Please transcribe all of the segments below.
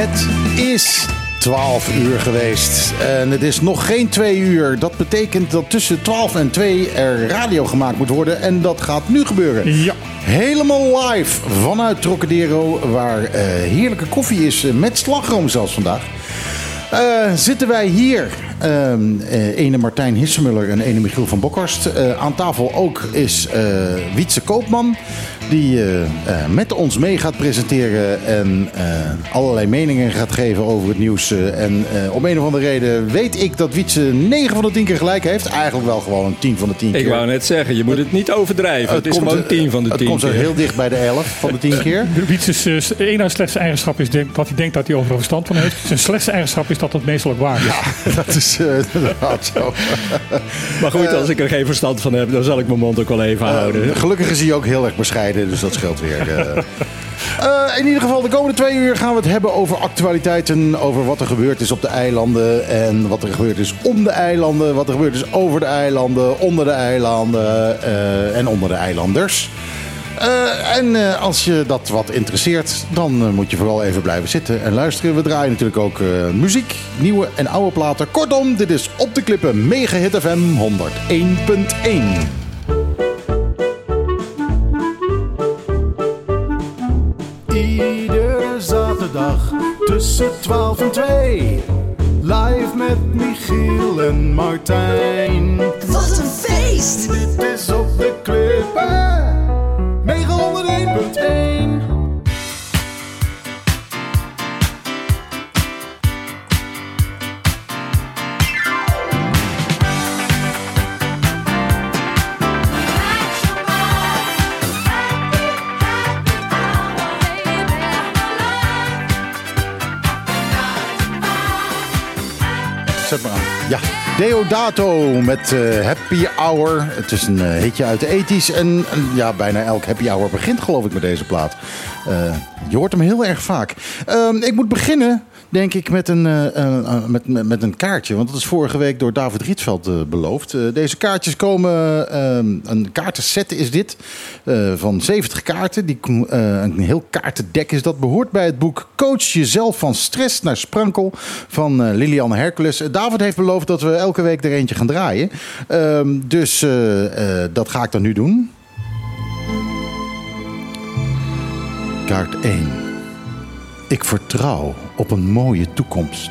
Het is 12 uur geweest. En het is nog geen 2 uur. Dat betekent dat tussen 12 en 2 er radio gemaakt moet worden. En dat gaat nu gebeuren. Ja. Helemaal live vanuit Trocadero, waar eh, heerlijke koffie is eh, met slagroom zelfs vandaag. Eh, zitten wij hier, ene Martijn Hissemuller en ene Michiel van Bokhorst. Eh, aan tafel ook is eh Wietse Koopman, die eh, eh, met ons mee gaat presenteren en eh, allerlei meningen gaat geven over het nieuws. eh, en eh, om een of andere reden weet ik dat Wietse 9 van de 10 keer gelijk heeft. Eigenlijk wel gewoon 10 van de 10 keer. Ik wou net zeggen, je moet het niet overdrijven. Het, is komt, gewoon 10 van de 10 Het komt zo keer. heel dicht bij de 11 van de 10 keer. Wiets' uh, ene slechtste eigenschap is denk- dat hij denkt dat hij overal verstand van heeft. Zijn slechtste eigenschap is dat het meestal ook waar is. Dat is eh, inderdaad zo. Maar goed, als ik er geen verstand van heb, dan zal ik mijn mond ook wel even houden. Gelukkig is hij ook heel erg bescheiden, dus dat scheelt weer. eh. Eh, in ieder geval, de komende twee uur gaan we het hebben over actualiteiten. Over wat er gebeurd is op de eilanden. En wat er gebeurd is om de eilanden. Wat er gebeurd is over de eilanden, onder de eilanden eh, en onder de eilanders. Eh, en eh, als je dat wat interesseert, dan eh, moet je vooral even blijven zitten en luisteren. We draaien natuurlijk ook eh, muziek, nieuwe en oude platen. Kortom, dit is Op de Klippen Mega Hit FM 101.1. Iedere zaterdag tussen 12 en 2. Live met Michiel en Martijn. Wat een feest! Dit is op de klippen. Deodato met eh, Happy Hour. Het is een eh, hitje uit de ethisch. En ja, bijna elk Happy Hour begint geloof ik met deze plaat. Eh, je hoort hem heel erg vaak. Ehm, ik moet beginnen, denk ik, met een, eh, eh, met, met, een kaartje. Want dat is vorige week door David Rietveld eh, beloofd. Deze kaartjes komen, een kaartenset is dit, van 70 kaarten. Die, een heel kaartendek is dat. Behoort bij het boek Coach jezelf van stress naar sprankel van Liliane Hercules. David heeft beloofd dat we elke week er eentje gaan draaien. Ehm, dus dat ga ik dan nu doen. Kaart 1. Ik vertrouw op een mooie toekomst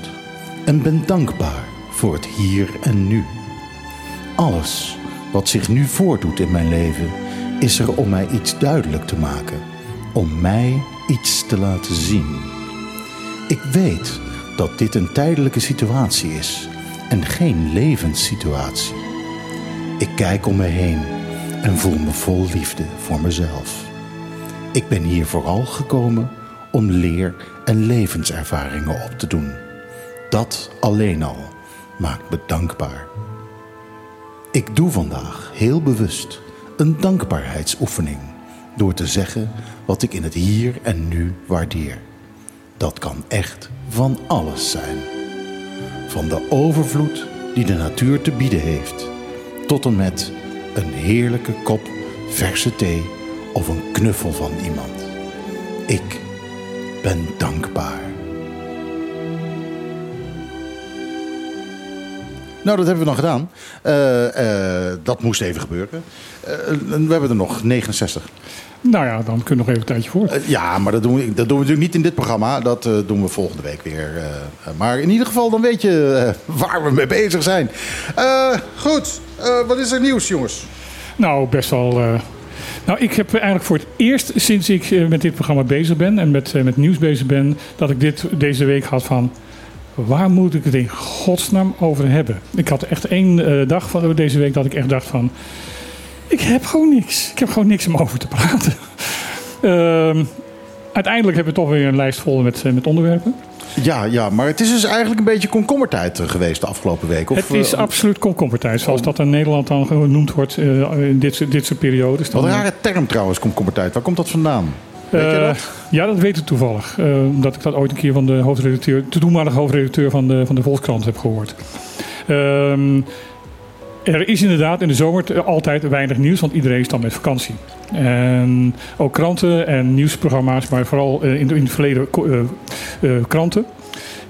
en ben dankbaar voor het hier en nu. Alles wat zich nu voordoet in mijn leven is er om mij iets duidelijk te maken, om mij iets te laten zien. Ik weet dat dit een tijdelijke situatie is en geen levenssituatie. Ik kijk om me heen en voel me vol liefde voor mezelf. Ik ben hier vooral gekomen om leer- en levenservaringen op te doen. Dat alleen al maakt me dankbaar. Ik doe vandaag heel bewust een dankbaarheidsoefening door te zeggen wat ik in het hier en nu waardeer. Dat kan echt van alles zijn. Van de overvloed die de natuur te bieden heeft, tot en met een heerlijke kop verse thee of een knuffel van iemand. Ik ben dankbaar. Nou, dat hebben we dan gedaan. Eh, eh, dat moest even gebeuren. Eh, we hebben er nog 69. Nou ja, dan kunnen we nog even een tijdje voor. Ja, maar dat doen, we, dat doen we natuurlijk niet in dit programma. Dat doen we volgende week weer. maar in ieder geval, dan weet je waar we mee bezig zijn. Goed, wat is er nieuws, jongens? Nou, best wel. Nou, ik heb eigenlijk voor het eerst sinds ik eh, met dit programma bezig ben en met, eh, met nieuws bezig ben, dat ik dit deze week had van. Waar moet ik het in godsnaam over hebben? Ik had echt één eh, dag van deze week dat ik echt dacht van. Ik heb gewoon niks. Ik heb gewoon niks om over te praten. Ehm, uiteindelijk hebben we toch weer een lijst vol met, met onderwerpen. Ja, ja, maar het is dus eigenlijk een beetje komkommertijd eh, geweest de afgelopen week. Of, het is eh, absoluut komkommertijd, zoals dat in Nederland dan genoemd wordt eh, in dit, soort- dit soort periodes. Wat een rare term trouwens, komkommertijd. Waar komt dat vandaan? Weet je dat? Ja, dat weet ik toevallig. Omdat ik dat ooit een keer van de hoofdredacteur, de toenmalige hoofdredacteur van de, van de Volkskrant heb gehoord. Ehm, er is inderdaad in de zomer altijd weinig nieuws, want iedereen is dan met vakantie. En ook kranten en nieuwsprogramma's, maar vooral eh, in, de- het verleden eh, eh, kranten.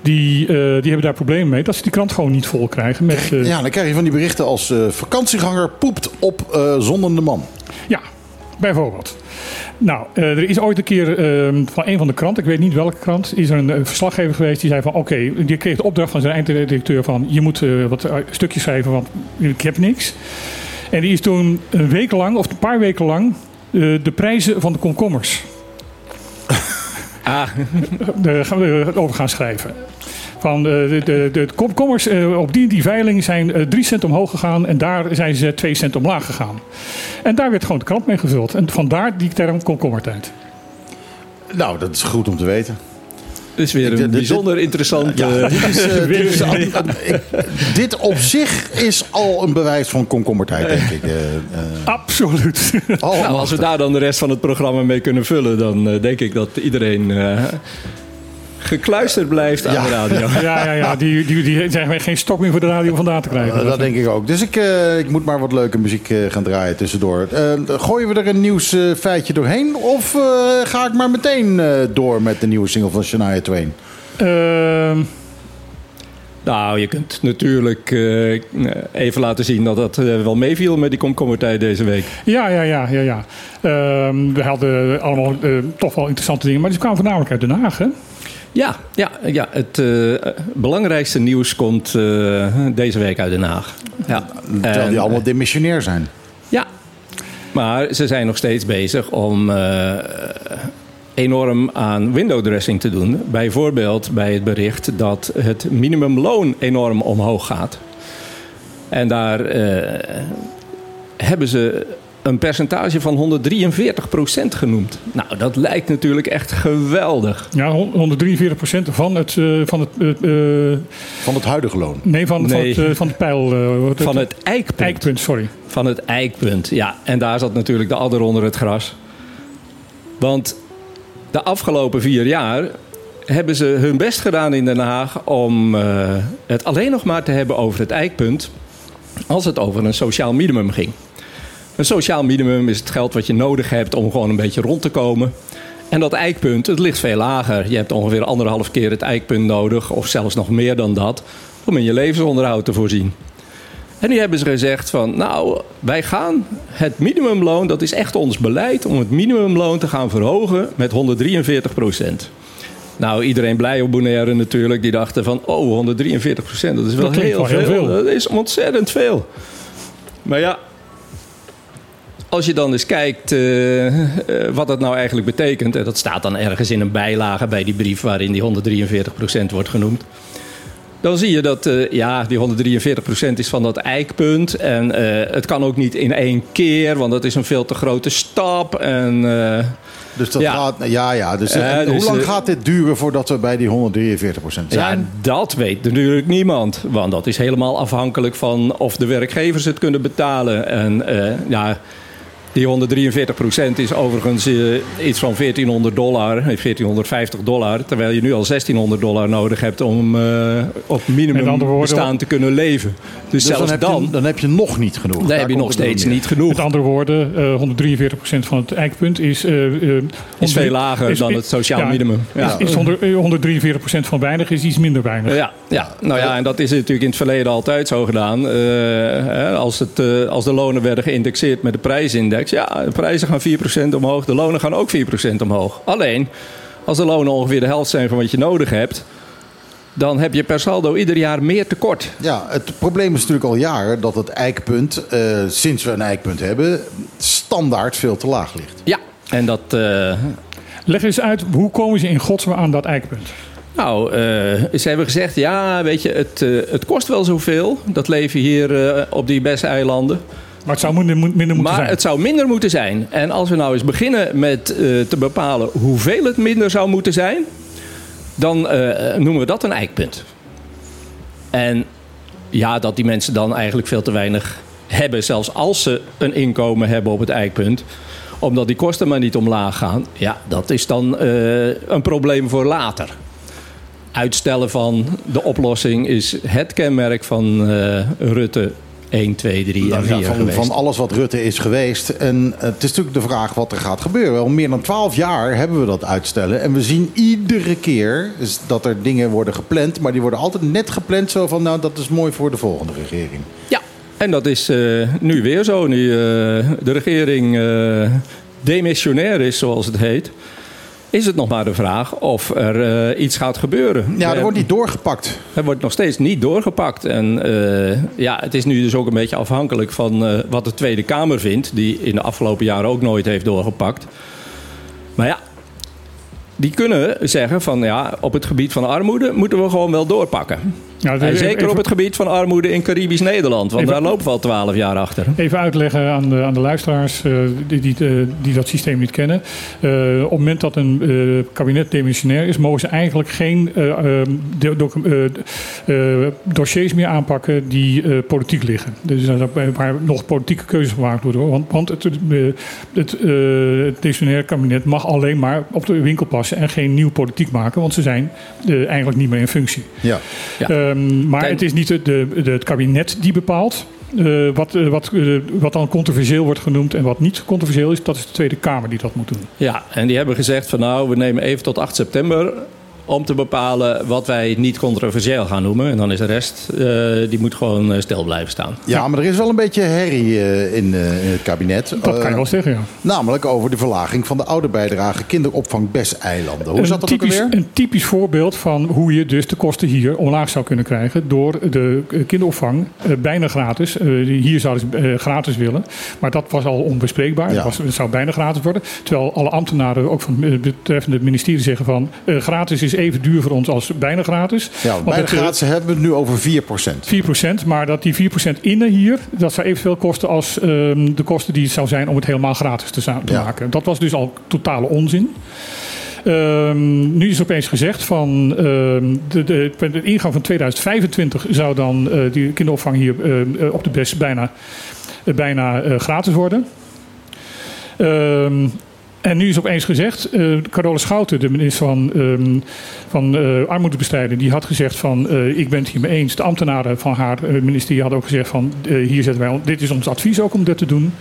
Die, die hebben daar problemen mee dat ze die krant gewoon niet vol krijgen. Met, Ja, dan krijg je van die berichten als vakantieganger poept op eh zondende man. Ja, bijvoorbeeld. Nou, eh, er is ooit een keer eh, van een van de kranten, ik weet niet welke krant, is er een eh, verslaggever geweest die zei van oké, die kreeg de opdracht van zijn eindredacteur van je moet eh, wat stukjes schrijven, want ik heb niks. En die is toen een week lang, of een paar weken lang, de prijzen van de komkommers Ah, de, gaan we over gaan schrijven. Van de, de, de, de komkommers eh, op die, die veiling zijn eh, 3 cent omhoog gegaan en daar zijn ze 2 cent omlaag gegaan. En daar werd gewoon de krant mee gevuld. En vandaar die term komkommertijd. Nou, dat is goed om te weten. Het is weer een dit- bijzonder interessant... Ja, eh, dit, is, dit, is al- ik- dit op zich is al een bewijs van komkommertijd, denk ik. eh, eh, Absoluut. al nou, als we daar dan de rest van het programma mee kunnen vullen... dan eh, denk ik dat iedereen eh, gekluisterd blijft aan Ja. de radio. ja, ja, ja. Die, die, die zijn geen stok meer voor de radio vandaan te krijgen. Dat denk ik ook. Dus ik, eh, ik moet maar wat leuke muziek eh, gaan draaien tussendoor. Eh, gooien we er een nieuws feitje doorheen? Of eh, ga ik maar meteen eh, door met de nieuwe single van Shania Twain? Ehm, Nou, je kunt natuurlijk eh, even laten zien dat dat wel meeviel met die komkommertijd deze week. ja, ja, ja, ja. ja. Ehm, we hadden allemaal eh, toch wel interessante dingen, maar die kwamen voornamelijk uit Den Haag, hè? Ja, ja, ja het eh, belangrijkste nieuws komt eh, deze week uit Den Haag. Ja. Terwijl En, die allemaal demissionair zijn. Ja, maar ze zijn nog steeds bezig om eh, enorm aan window dressing te doen. Bijvoorbeeld bij het bericht dat het minimumloon enorm omhoog gaat. En daar eh, hebben ze een percentage van 143% genoemd. Nou, dat lijkt natuurlijk echt geweldig. Ja, 143% van het, eh, van het, eh, eh, Van het huidige loon. nee, van, het, van het pijl. wat- Van het eikpunt. eikpunt, sorry. Van het eikpunt, ja. En daar zat natuurlijk de adder onder het gras. Want de afgelopen vier jaar hebben ze hun best gedaan in Den Haag om eh, het alleen nog maar te hebben over het eikpunt als het over een sociaal minimum ging. Een sociaal minimum is het geld wat je nodig hebt om gewoon een beetje rond te komen. En dat eikpunt, het ligt veel lager. Je hebt ongeveer anderhalf keer het eikpunt nodig, of zelfs nog meer dan dat, om in je levensonderhoud te voorzien. En nu hebben ze gezegd van, nou, wij gaan het minimumloon, dat is echt ons beleid, om het minimumloon te gaan verhogen met 143 procent. Nou, iedereen blij op Bonaire natuurlijk, die dachten van, oh, 143 procent, dat is wel Dat klinkt heel, veel. veel. Dat is ontzettend veel. Maar ja, als je dan eens kijkt eh, eh, wat dat nou eigenlijk betekent, en dat staat dan ergens in een bijlage bij die brief waarin die 143 procent wordt genoemd. Dan zie je dat eh, ja, die 143% is van dat eikpunt. En eh, het kan ook niet in één keer, want dat is een veel te grote stap. En eh, Dus dat Ja. gaat. Ja, ja. Dus, Ja, en dus, hoe lang eh, gaat dit duren voordat we bij die 143% ja, zijn? dat weet natuurlijk niemand. Want dat is helemaal afhankelijk van of de werkgevers het kunnen betalen. En eh, ja, die 143% is overigens eh, iets van 1400 dollar, eh, 1450 dollar. Terwijl je nu al 1600 dollar nodig hebt om eh, op minimum andere woorden- bestaan te kunnen leven. Dus, Dus zelfs dan heb, dan, je, dan heb je nog niet genoeg. dan Daar heb je nog steeds niet genoeg. Met andere woorden, eh 143% van het eikpunt is... eh, eh, is veel lager is- dan is- het sociaal ja, minimum. Ja. Is, is 100 eh, 143% van weinig is iets minder weinig. Ja, ja, nou ja, en dat is natuurlijk in het verleden altijd zo gedaan. Eh, hè, als, het, eh, als de lonen werden geïndexeerd met de prijsindex, ja, de prijzen gaan 4% omhoog, de lonen gaan ook 4% omhoog. Alleen, als de lonen ongeveer de helft zijn van wat je nodig hebt, dan heb je per saldo ieder jaar meer tekort. Ja, het probleem is natuurlijk al jaren dat het eikpunt, eh, sinds we een eikpunt hebben, standaard veel te laag ligt. Ja, en dat. eh, Leg eens uit, hoe komen ze in godsnaam aan dat eikpunt? Nou, eh, ze hebben gezegd, ja, weet je, het, eh, het kost wel zoveel, dat leven hier eh, op die beste eilanden. Maar het zou minder, minder moeten Maar zijn. het zou minder moeten zijn. En als we nou eens beginnen met te bepalen hoeveel het minder zou moeten zijn, dan noemen we dat een eikpunt. En ja, dat die mensen dan eigenlijk veel te weinig hebben, zelfs als ze een inkomen hebben op het eikpunt, omdat die kosten maar niet omlaag gaan, ja, dat is dan een probleem voor later. Uitstellen van de oplossing is het kenmerk van eh, Rutte 1, 2, 3 en Nou 4 ja, van, van alles wat Rutte is geweest. En het is natuurlijk de vraag wat er gaat gebeuren. Al meer dan twaalf jaar hebben we dat uitstellen. En we zien iedere keer dat er dingen worden gepland. Maar die worden altijd net gepland zo van... nou, dat is mooi voor de volgende regering. Ja, en dat is eh, nu weer zo. Nu eh, de regering eh, demissionair is, zoals het heet, is het nog maar de vraag of er eh, iets gaat gebeuren. Ja, er wordt niet doorgepakt. er wordt nog steeds niet doorgepakt. En eh, ja, het is nu dus ook een beetje afhankelijk van eh, wat de Tweede Kamer vindt, die in de afgelopen jaren ook nooit heeft doorgepakt. Maar ja, die kunnen zeggen van ja, op het gebied van armoede moeten we gewoon wel doorpakken. Nou, En even- zeker op het gebied van armoede in Caribisch Nederland, want Even- daar lopen we al twaalf jaar achter. Even uitleggen aan de, aan de luisteraars eh, die, die, eh, die dat systeem niet kennen. Eh, op het moment dat een eh, kabinet demissionair is, mogen ze eigenlijk geen eh, eh, de- docu- eh, eh, dossiers meer aanpakken die eh, politiek liggen. Dus waar nog politieke keuzes gemaakt worden. Want, want het, het, eh, het demissionair kabinet mag alleen maar op de winkel passen en geen nieuw politiek maken, want ze zijn eh, eigenlijk niet meer in functie. Ja. Ja. Ehm, maar Kijk- het is niet de, de, de- het kabinet die bepaalt. eh, wat, eh, wat, eh, wat dan controversieel wordt genoemd en wat niet controversieel is, dat is de Tweede Kamer die dat moet doen. Ja, en die hebben gezegd van nou, we nemen even tot 8 september om te bepalen wat wij niet controversieel gaan noemen. En dan is de rest, eh, die moet gewoon eh, stil blijven staan. Ja, maar er is wel een beetje herrie eh, in, eh, in het kabinet. Dat kan je wel zeggen, ja. Namelijk over de verlaging van de ouderbijdrage kinderopvang Bes-eilanden. Hoe zat dat ook alweer? een typisch voorbeeld van hoe je dus de kosten hier omlaag zou kunnen krijgen door de kinderopvang bijna gratis. Eh, hier zouden ze gratis willen, maar dat was al onbespreekbaar. Ja. Het, was, het zou bijna gratis worden. Terwijl alle ambtenaren ook van het betreffende ministerie zeggen van eh, gratis is even duur voor ons als bijna gratis. Ja, Want bij de het, eh, gratis hebben we het nu over 4%. 4%, maar dat die 4% innen hier, dat zou evenveel kosten als ehm, de kosten die het zou zijn om het helemaal gratis te, za- te Ja. maken. Dat was dus al totale onzin. Ehm, nu is opeens gezegd van ehm, de, de, ingang van 2025 zou dan eh, die kinderopvang hier eh, op de best bijna, bijna gratis worden. En nu is opeens gezegd, eh Carola Schouten, de minister van, ehm, van eh, Armoedebestrijding, die had gezegd van eh, ik ben het hiermee eens. De ambtenaren van haar ministerie hadden ook gezegd van hier zetten wij, dit is ons advies ook om dit te doen.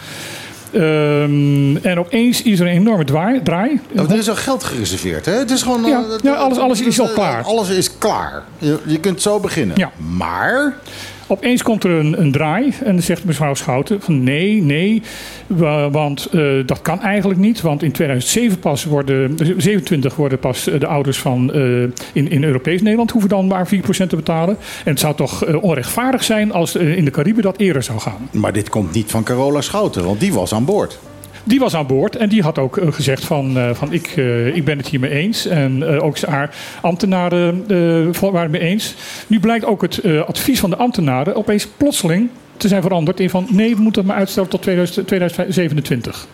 Ehm, en opeens is er een enorme draai. er is al geld gereserveerd, hè? Het is gewoon... Ja, ja, alles- alles is al klaar. Alles is klaar. Je, je kunt zo beginnen. Ja. Maar... Opeens komt er een, een draai en dan zegt mevrouw Schouten van nee, nee, wa- want eh, dat kan eigenlijk niet. Want in 2007 pas worden, 27 worden pas eh, de ouders van eh, in, in Europees Nederland hoeven dan maar 4% te betalen. En het zou toch onrechtvaardig zijn als in de Cariben dat eerder zou gaan. Maar dit komt niet van Carola Schouten, want die was aan boord. Die was aan boord en die had ook eh, gezegd van, eh, van ik, eh, ik ben het hiermee eens. En ook haar ambtenaren waren het mee eens. Nu blijkt ook het advies van de ambtenaren opeens plotseling te zijn veranderd in van nee, we moeten het maar uitstellen tot 2000 2027.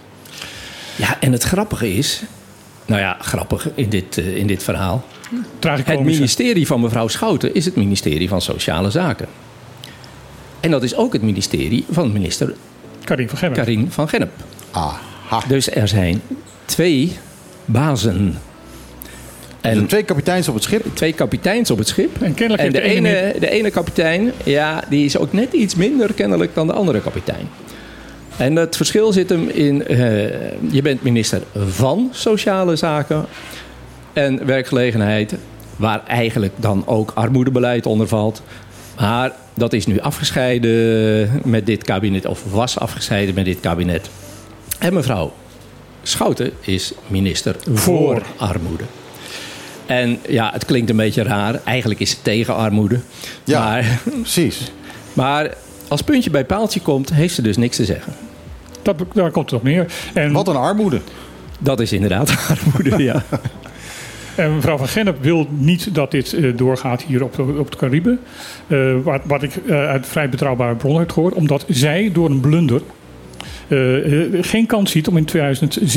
Ja, en het grappige is, nou ja, grappig in dit, in dit verhaal. Het ministerie van mevrouw Schouten is het ministerie van Sociale Zaken. En dat is ook het ministerie van minister Karin van Gemmen. Karin van Gennep. Aha. Dus er zijn twee bazen. Er En zijn twee kapiteins op het schip. twee kapiteins op het schip. En kennelijk En de heeft de ene ene, de ene kapitein, ja, die is ook net iets minder kennelijk dan de andere kapitein. En het verschil zit hem in, eh, je bent minister van Sociale Zaken en werkgelegenheid, waar eigenlijk dan ook armoedebeleid onder valt. Maar dat is nu afgescheiden met dit kabinet, of was afgescheiden met dit kabinet. En mevrouw Schouten is minister voor, Voor. armoede. En ja, het klinkt een beetje raar. Eigenlijk is het tegen armoede. Ja. Maar, Precies. maar als puntje bij paaltje komt, heeft ze dus niks te zeggen. Dat, daar komt het op neer. En, Wat een armoede. Dat is inderdaad armoede, ja. en mevrouw van Gennep wil niet dat dit eh, doorgaat hier op, de- op de Cariben. Eh, wat, wat ik eh, uit vrij betrouwbare bronnen heb gehoord. Omdat zij door een blunder geen kans ziet om in, 2000, eh,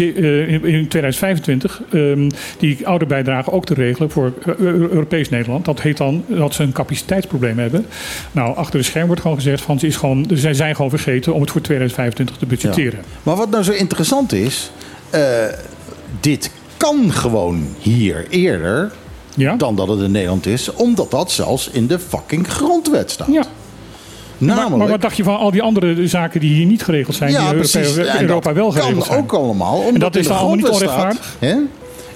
in- in 2025 ehm, die ouderbijdrage ook te regelen voor eh, Europees Nederland. Dat heet dan dat ze een capaciteitsprobleem hebben. Nou, achter de scherm wordt gewoon gezegd van ze is gewoon, zij zijn gewoon vergeten om het voor 2025 te budgetteren. Maar wat nou zo interessant is, eh, dit kan gewoon hier eerder Ja? dan dat het in Nederland is, omdat dat zelfs in de fucking grondwet staat. Ja. Maar, Namelijk, maar wat dacht je van al die andere zaken die hier niet geregeld zijn, die in Europa, En Europa dat wel geregeld kan zijn? ook allemaal. Omdat dat is allemaal niet staat, onrechtvaardig? hè,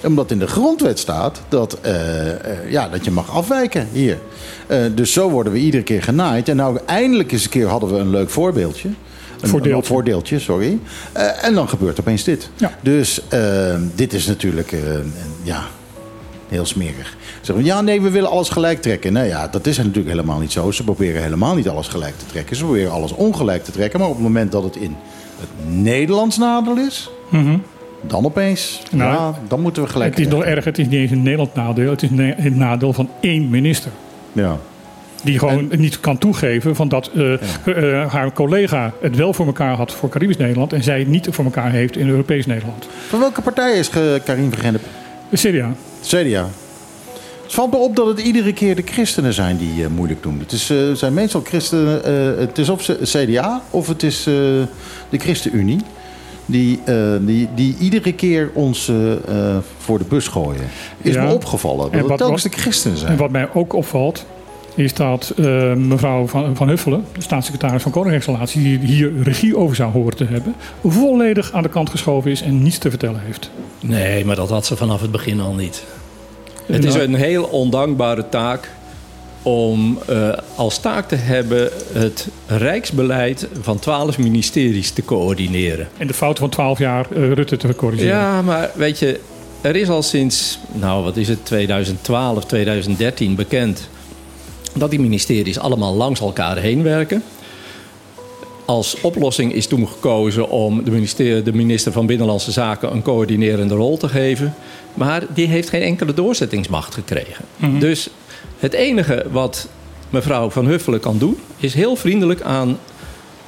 omdat in de grondwet staat dat, eh, eh, ja, dat je mag afwijken hier. Eh, dus zo worden we iedere keer genaaid. En nou, eindelijk eens een keer hadden we een leuk voorbeeldje. Een, Voordeeltje. Een voordeeltje, sorry. En dan gebeurt opeens dit. Ja. Dus dit is natuurlijk, ja, heel smerig. Zeggen ja, nee, we willen alles gelijk trekken. Nou ja, dat is natuurlijk helemaal niet zo. Ze proberen helemaal niet alles gelijk te trekken. Ze proberen alles ongelijk te trekken. Maar op het moment dat het in het Nederlands nadeel is, dan opeens, Mhm. Nou, ja, dan moeten we gelijk Het is nog erger, het is niet eens een Nederland nadeel, het is het nadeel van één minister. Ja. Die gewoon niet kan toegeven van dat eh, eh, haar collega het wel voor elkaar had voor Caribisch Nederland en zij het niet voor elkaar heeft in Europees Nederland. Van welke partij is Karim Vergende? De CDA. CDA. Het valt me op dat het iedere keer de christenen zijn die eh, moeilijk doen. Het is, eh, zijn meestal christenen. eh, het is of CDA of het is eh, de ChristenUnie. Die, eh, die, die iedere keer ons voor de bus gooien. Is Ja. me opgevallen. En Dat het wat- telkens de christenen zijn. En wat mij ook opvalt, is dat eh, mevrouw van, van Huffelen, de staatssecretaris van Koningsrelaties, die hier regie over zou horen te hebben, volledig aan de kant geschoven is en niets te vertellen heeft. Nee, maar dat had ze vanaf het begin al niet. Het is een heel ondankbare taak om eh, als taak te hebben het rijksbeleid van twaalf ministeries te coördineren. En de fouten van 12 jaar eh, Rutte te corrigeren. Ja, maar weet je, er is al sinds, nou wat is het, 2012, 2013 bekend dat die ministeries allemaal langs elkaar heen werken. Als oplossing is toen gekozen om de minister, de minister van Binnenlandse Zaken een coördinerende rol te geven. Maar die heeft geen enkele doorzettingsmacht gekregen. Dus het enige wat mevrouw Van Huffelen kan doen, is heel vriendelijk aan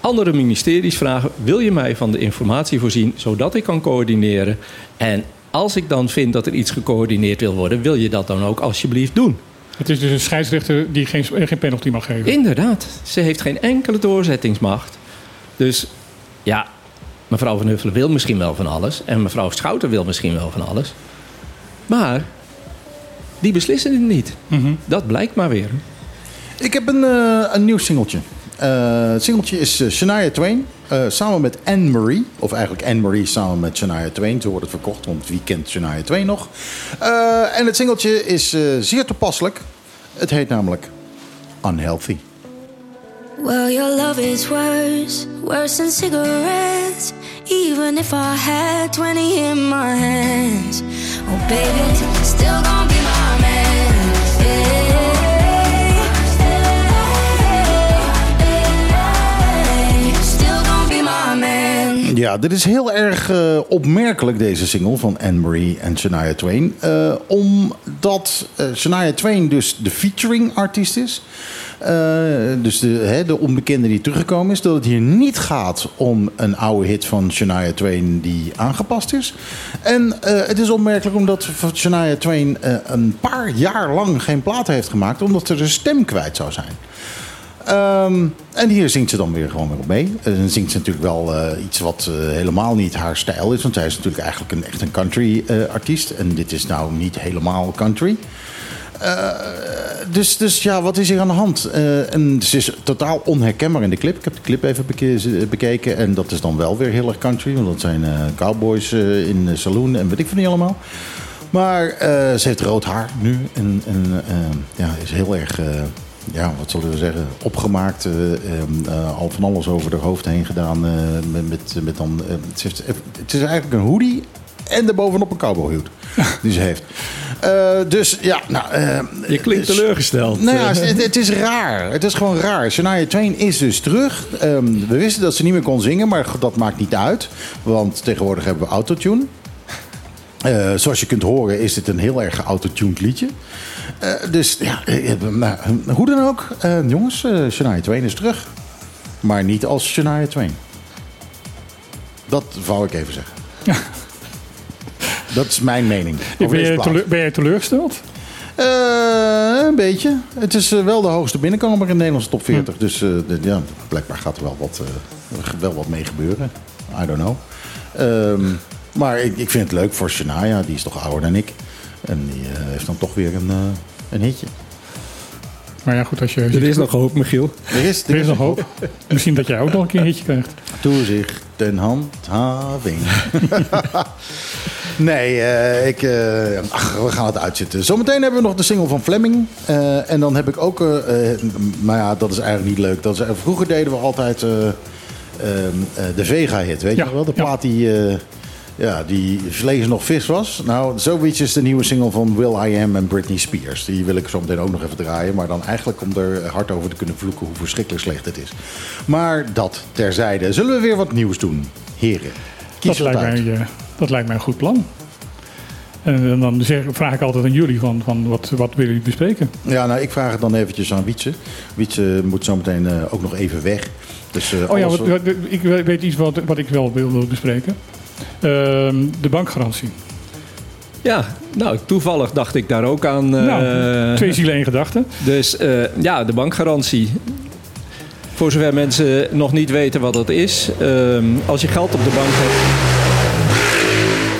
andere ministeries vragen: wil je mij van de informatie voorzien zodat ik kan coördineren? En als ik dan vind dat er iets gecoördineerd wil worden, wil je dat dan ook alsjeblieft doen? Het is dus een scheidsrechter die geen, geen penalty mag geven. Inderdaad, ze heeft geen enkele doorzettingsmacht. Dus ja, mevrouw Van Huffelen wil misschien wel van alles. En mevrouw Schouten wil misschien wel van alles. Maar die beslissen het niet. Dat blijkt maar weer. Ik heb een, eh, een nieuw singeltje. Eh, het singeltje is eh, Shania Twain. eh, samen met Anne-Marie. Of eigenlijk Anne-Marie samen met Shania Twain. Zo wordt het verkocht, want wie kent Shania Twain nog? Eh, en het singeltje is eh, zeer toepasselijk. Het heet namelijk Unhealthy. Well, your love is worse, worse than cigarettes. Even if I had 20 in my hands. Oh, baby, still gonna be my man. Yeah. Ja, dit is heel erg eh, opmerkelijk, deze single van Anne-Marie en Shania Twain. Eh, omdat eh, Shania Twain dus de featuring artiest is. Eh, dus de, hè, de onbekende die teruggekomen is. Dat het hier niet gaat om een oude hit van Shania Twain die aangepast is. En eh, het is opmerkelijk omdat Shania Twain eh, een paar jaar lang geen plaat heeft gemaakt. Omdat ze de stem kwijt zou zijn. Ehm, en hier zingt ze dan weer gewoon weer op mee. En dan zingt ze natuurlijk wel iets wat helemaal niet haar stijl is. Want zij is natuurlijk eigenlijk een, echt een country artiest. En dit is nou niet helemaal country. Eh, dus, dus ja, wat is hier aan de hand? Eh, en ze is totaal onherkenbaar in de clip. Ik heb de clip even beke- bekeken. En dat is dan wel weer heel erg country. Want dat zijn eh, cowboys eh, in saloon en weet ik van niet allemaal. Maar eh, ze heeft rood haar nu. En, eh, ja, is heel erg, eh, ja, wat zullen we zeggen, opgemaakt. eh, eh, al van alles over haar hoofd heen gedaan. eh, met, met, dan, eh, het is eigenlijk een hoodie en daarbovenop een cowboyhoed. die ze heeft. Eh, dus ja, nou... eh, Je klinkt teleurgesteld. nou ja, het, het is raar. Het is gewoon raar. Shania Twain is dus terug. Ehm, we wisten dat ze niet meer kon zingen, maar dat maakt niet uit. Want tegenwoordig hebben we autotune. Eh, zoals je kunt horen is dit een heel erg geautotuned liedje. Dus ja, nou, hoe dan ook. jongens, Shania Twain is terug. Maar niet als Shania Twain. Dat wou ik even zeggen. Dat is mijn mening. Ben deze je, plaat. teleur- ben je teleurgesteld? Eh, een beetje. Het is eh, wel de hoogste binnenkomer in de Nederlandse top 40. Dus eh, de- ja, blijkbaar gaat er wel wat, eh, wel wat mee gebeuren. I don't know. Ehm, maar ik, ik vind het leuk voor Shania. Die is toch ouder dan ik. En die heeft dan toch weer een, eh, een hitje. Maar ja, goed, als je... Er is nog hoop, Michiel. Er is, Er is nog hoop. Misschien dat jij ook nog een keer een hitje krijgt. Toezicht en handhaving. nee, eh, ik, eh, ach, we gaan het uitzitten. Zometeen hebben we nog de single van Fleming. Eh, en dan heb ik ook... maar ja, dat is eigenlijk niet leuk. Dat is, vroeger deden we altijd eh, ehm, eh, de Vega-hit. Weet Ja, je wel? De plaat die... ja, die vlees nog vis was. Nou, zoiets is de nieuwe single van Will I Am en Britney Spears. Die wil ik zo meteen ook nog even draaien. Maar dan eigenlijk om er hard over te kunnen vloeken hoe verschrikkelijk slecht het is. Maar dat terzijde. Zullen we weer wat nieuws doen? Heren, kies Dat lijkt, mij, dat lijkt mij een goed plan. En dan zeg, vraag ik altijd aan jullie van, van wat, wat willen jullie bespreken? Ja, nou, ik vraag het dan eventjes aan Wietse. Wietse moet zo meteen eh, ook nog even weg. Dus, eh, Oh ja, alles wat, wat- ik weet iets wat, wat ik wel wilde bespreken. Ehm, de bankgarantie. Ja, nou, toevallig dacht ik daar ook aan. eh, nou, twee zielen, één gedachte. Dus eh, ja, de bankgarantie. Voor zover mensen nog niet weten wat dat is. ehm, als je geld op de bank hebt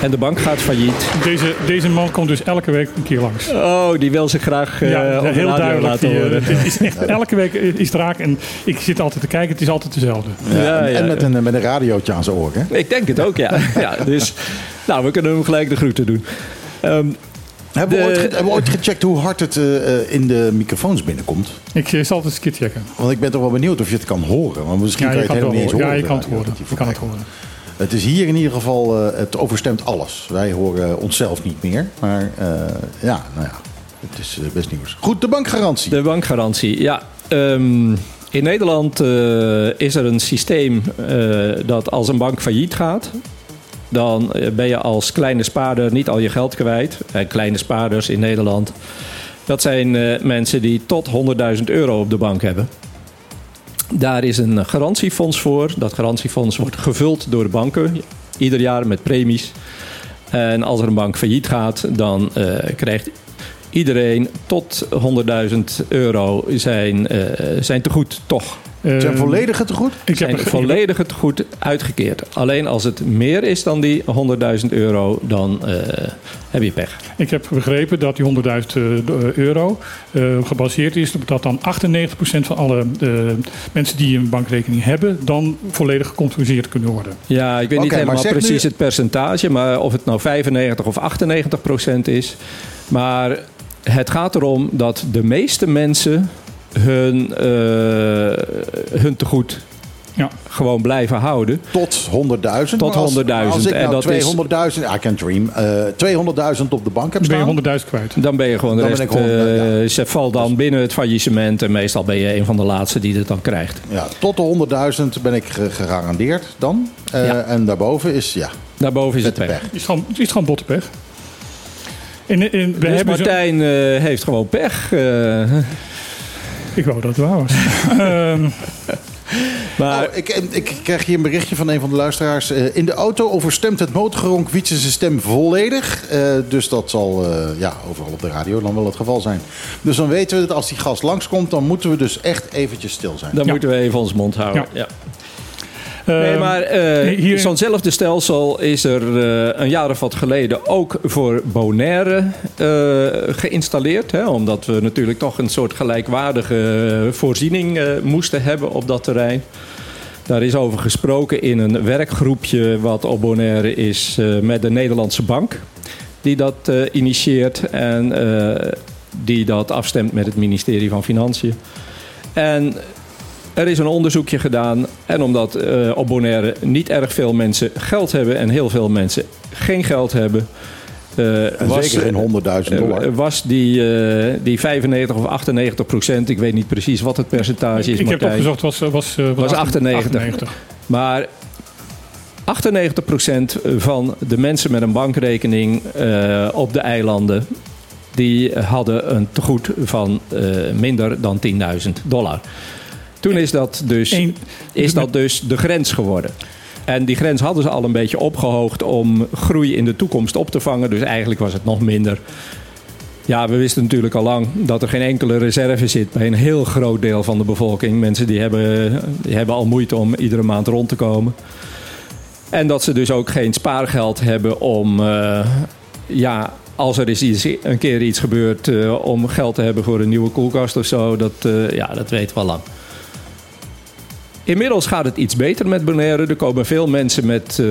en de bank gaat failliet. Deze, deze man komt dus elke week een keer langs. Oh, die wil zich graag eh, ja, op de heel radio duidelijk. laten Die, horen. dit is echt, elke week is het raak. En ik zit altijd te kijken, het is altijd dezelfde. Ja, Ja, en, met, ja. een, met een radiootje aan zijn oor, hè? Ik denk het ook, ja. ja dus, nou, we kunnen hem gelijk de groeten doen. Ehm, Hebben, we De- ooit ge- hebben we ooit gecheckt hoe hard het eh, eh, in de microfoons binnenkomt? Ik zal het eens een keer checken. Want ik ben toch wel benieuwd of je het kan horen. Want misschien Ja, kan je het helemaal niet eens horen. Ja, je kan het horen. Je kan het horen. Het is hier in ieder geval, eh, het overstemt alles. Wij horen onszelf niet meer. Maar eh, ja, nou ja, het is eh, best nieuws. Goed, de bankgarantie. De bankgarantie, ja. Ehm, in Nederland is er een systeem dat als een bank failliet gaat, dan ben je als kleine spaarder niet al je geld kwijt. En kleine spaarders in Nederland, dat zijn mensen die tot 100.000 euro op de bank hebben. Daar is een garantiefonds voor. Dat garantiefonds wordt gevuld door de banken, ieder jaar met premies. En als er een bank failliet gaat, dan eh, krijgt iedereen tot 100.000 euro zijn, eh zijn tegoed toch. Eh, Zijn volledige tegoed? Ik heb Zijn een volledige tegoed uitgekeerd. Alleen als het meer is dan die 100.000 euro, dan eh, heb je pech. Ik heb begrepen dat die 100.000 euro eh, gebaseerd is op dat dan 98% van alle eh, mensen die een bankrekening hebben, dan volledig gecompenseerd kunnen worden. Ja, ik weet niet helemaal precies nu- het percentage, maar of het nou 95 of 98 procent is. Maar het gaat erom dat de meeste mensen hun, eh, hun tegoed Ja. gewoon blijven houden. Tot 100.000. Tot Maar als- 100.000. Als ik En nou dat is- 200.000, I can dream, eh 200.000 op de bank heb Dan ben je staan. 100.000 kwijt. Dan ben je gewoon de Dan ben rest. gewoon, eh, ja. Ze valt dan binnen het faillissement en meestal ben je een van de laatste die het dan krijgt. Ja, tot de 100.000 ben ik ge- gegarandeerd dan. Eh, Ja. En daarboven is, ja, Daarboven is het de pech. pech. Het is gewoon, het is gewoon bottepech. In, in, we Dus hebben zo- Martijn eh, heeft gewoon pech. eh. ik wou dat het waar was. Ehm, maar Nou, ik, ik krijg hier een berichtje van een van de luisteraars. Eh, in de auto overstemt het motorgeronk Wietse zijn stem volledig. Eh, dus dat zal eh, ja, overal op de radio dan wel het geval zijn. Dus dan weten we dat als die gast langskomt, dan moeten we dus echt eventjes stil zijn. dan Ja. moeten we even ons mond houden. Ja. Nee, ehm, maar hier- zo'nzelfde stelsel is er eh, een jaar of wat geleden ook voor Bonaire eh, geïnstalleerd. Hè, omdat we natuurlijk toch een soort gelijkwaardige voorziening moesten hebben op dat terrein. Daar is over gesproken in een werkgroepje wat op Bonaire is met de Nederlandse bank. Die dat initieert en die dat afstemt met het ministerie van Financiën. En er is een onderzoekje gedaan. En omdat eh, op Bonaire niet erg veel mensen geld hebben en heel veel mensen geen geld hebben. eh, En zeker in 100.000 dollar. eh, was die, die 95 of 98 procent, ik weet niet precies wat het percentage is, ik heb Martijn. opgezocht, was, was, eh, Was 98. Maar 98% van de mensen met een bankrekening eh, op de eilanden... die hadden een tegoed van eh, minder dan 10.000 dollar. Toen is dat, dus, Eén- is dat dus de grens geworden. En die grens hadden ze al een beetje opgehoogd om groei in de toekomst op te vangen. Dus eigenlijk was het nog minder. Ja, we wisten natuurlijk al lang dat er geen enkele reserve zit bij een heel groot deel van de bevolking. Mensen die hebben, die hebben al moeite om iedere maand rond te komen. En dat ze dus ook geen spaargeld hebben om, eh, ja, als er is iets, een keer iets gebeurt, eh, om geld te hebben voor een nieuwe koelkast of zo. Dat, eh, ja, dat weten we al lang. Inmiddels gaat het iets beter met Bonaire. Er komen veel mensen met eh,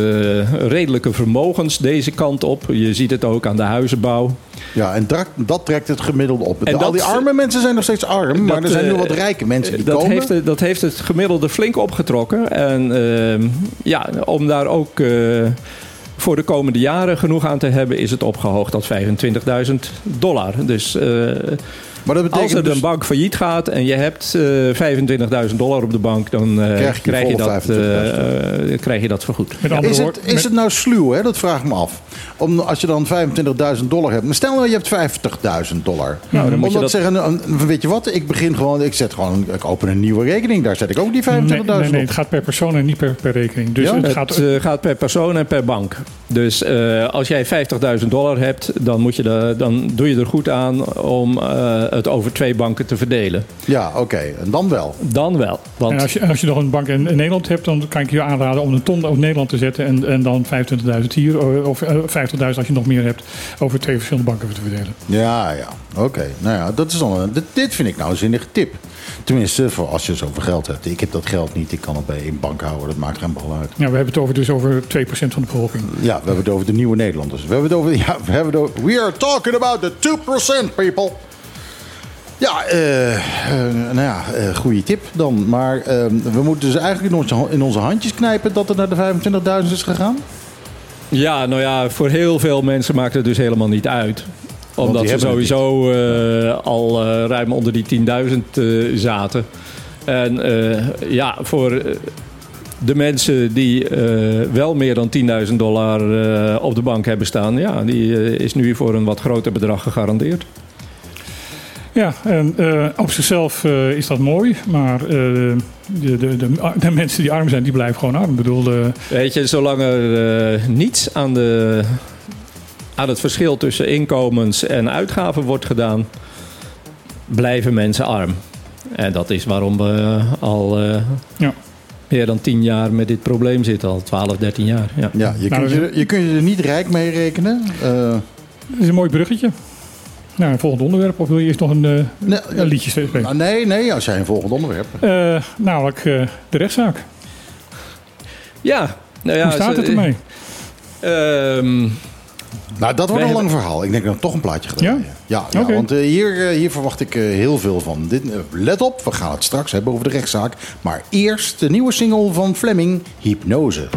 redelijke vermogens deze kant op. Je ziet het ook aan de huizenbouw. Ja, en dat, dat trekt het gemiddelde op. En Al dat- die arme mensen zijn nog steeds arm, maar er zijn nu eh, wat rijke mensen die dat komen. Heeft, dat heeft het gemiddelde flink opgetrokken. En ehm, ja, om daar ook eh, voor de komende jaren genoeg aan te hebben, is het opgehoogd tot 25.000 dollar. Dus maar dat als betekent er dus, een bank failliet gaat en je hebt eh 25.000 dollar op de bank, dan eh, Krijg je krijg, je volle dat, 25.000. eh, eh, krijg je dat vergoed. Met andere is, het, is het nou sluw, hè? dat vraag ik me af. Om, als je dan 25.000 dollar hebt. maar Stel nou, je hebt 50.000 dollar. Nou, dan moet je Omdat dat- zeggen, nou, weet je wat, ik begin gewoon, ik zet gewoon, ik open een nieuwe rekening. Daar zet ik ook die 25.000 nee, nee, nee, op. het gaat per persoon en niet per, per rekening. Dus Ja? het Het gaat, gaat, gaat per persoon en per bank. Dus eh, als jij 50.000 dollar hebt, dan, moet je de, dan doe je er goed aan om eh, het over twee banken te verdelen. Ja, oké. En dan wel. Dan wel. Want en als, je, als je nog een bank in, in Nederland hebt, dan kan ik je aanraden om een ton op Nederland te zetten. En, en dan 25.000 hier, eh, of eh, 50.000 als je nog meer hebt, over twee verschillende banken te verdelen. Ja, ja. Oké. Nou ja, dat is dan dit, dit vind ik nou een zinnige tip. Tenminste, voor als je zoveel geld hebt. Ik heb dat geld niet. Ik kan het bij één bank houden. Dat maakt geen bal uit. Ja, we hebben het over, dus over 2% van de bevolking. Ja, we hebben het over de nieuwe Nederlanders. We hebben het over. Ja, we hebben het over. We are talking about the 2% people. Ja, eh, eh, nou ja, eh, goede tip dan. Maar eh, we moeten dus eigenlijk in onze, in onze handjes knijpen dat het naar de 25.000 is gegaan. Ja, nou ja, voor heel veel mensen maakt het dus helemaal niet uit. Omdat ze sowieso eh, al eh, ruim onder die 10.000 eh, zaten. En ja, voor de mensen die wel meer dan 10.000 dollar op de bank hebben staan, ja, die is nu voor een wat groter bedrag gegarandeerd. Ja, en eh, op zichzelf eh, is dat mooi, maar eh, de, de, de, de mensen die arm zijn, die blijven gewoon arm. Ik bedoel, Weet je, zolang er eh, niets aan, de, aan het verschil tussen inkomens en uitgaven wordt gedaan, blijven mensen arm. En dat is waarom we al eh, Ja. meer dan 10 jaar met dit probleem zitten, al 12, 13 jaar. Ja. Ja, je, Nou, kunt je, je kunt je er niet rijk mee rekenen. Eh, dat is een mooi bruggetje. Nou, een volgend onderwerp. Of wil je eerst nog een, eh, nee, een liedje spelen? nou, nee, nee, als jij een volgend onderwerp hebt. Eh, namelijk eh, de rechtszaak. ja, nou ja, Hoe staat het ermee? Ehm, Nou, dat wordt een lang verhaal. Ik denk dat ik toch een plaatje ga draaien. Ja, ja, Oké. want hier, hier verwacht ik eh, heel veel van. Dit, let op, we gaan het straks hebben over de rechtszaak. Maar eerst de nieuwe single van Fleming, Hypnose.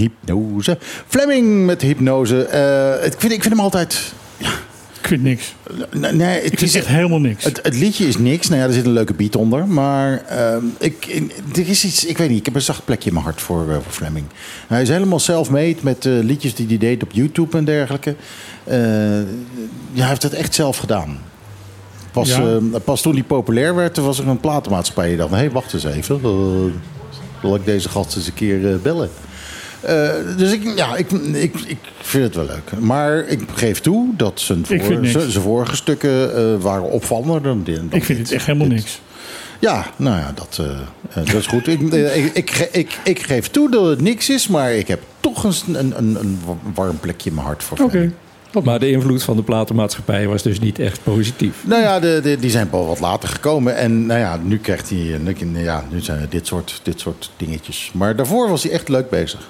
Hypnose. Fleming met Hypnose. Eh, ik, vind, ik vind hem altijd... Ik vind niks. Nee, nee, het Ik vind is echt helemaal niks. Het, het liedje is niks. Nou ja, er zit een leuke beat onder. Maar ehm, ik, er is iets, ik weet niet, ik heb een zacht plekje in mijn hart voor, voor Fleming. Hij is helemaal self-made met eh, liedjes die hij deed op YouTube en dergelijke. Ja, hij heeft het echt zelf gedaan. Pas, Ja. eh, pas toen hij populair werd, was er een platenmaatschappij die dacht... hé, hey, wacht eens even. Uh, wil ik deze gast eens een keer bellen? Eh, dus ik, ja, ik, ik, ik vind het wel leuk. Maar ik geef toe dat zijn, voor, zijn, zijn vorige stukken eh, waren opvallender dan dit. dan ik vind dit. het echt helemaal Dit- niks. Ja, nou ja, dat, eh, dat is goed. ik, ik, ik, ge- ik, ik geef toe dat het niks is, maar ik heb toch een, een, een, een warm plekje in mijn hart voor Oké. Maar de invloed van de platenmaatschappij was dus niet echt positief. Nou ja, de, de, die zijn pas wat later gekomen. En nou ja, nu krijgt hij. nu- Ja, nu zijn er dit soort, dit soort dingetjes. Maar daarvoor was hij echt leuk bezig.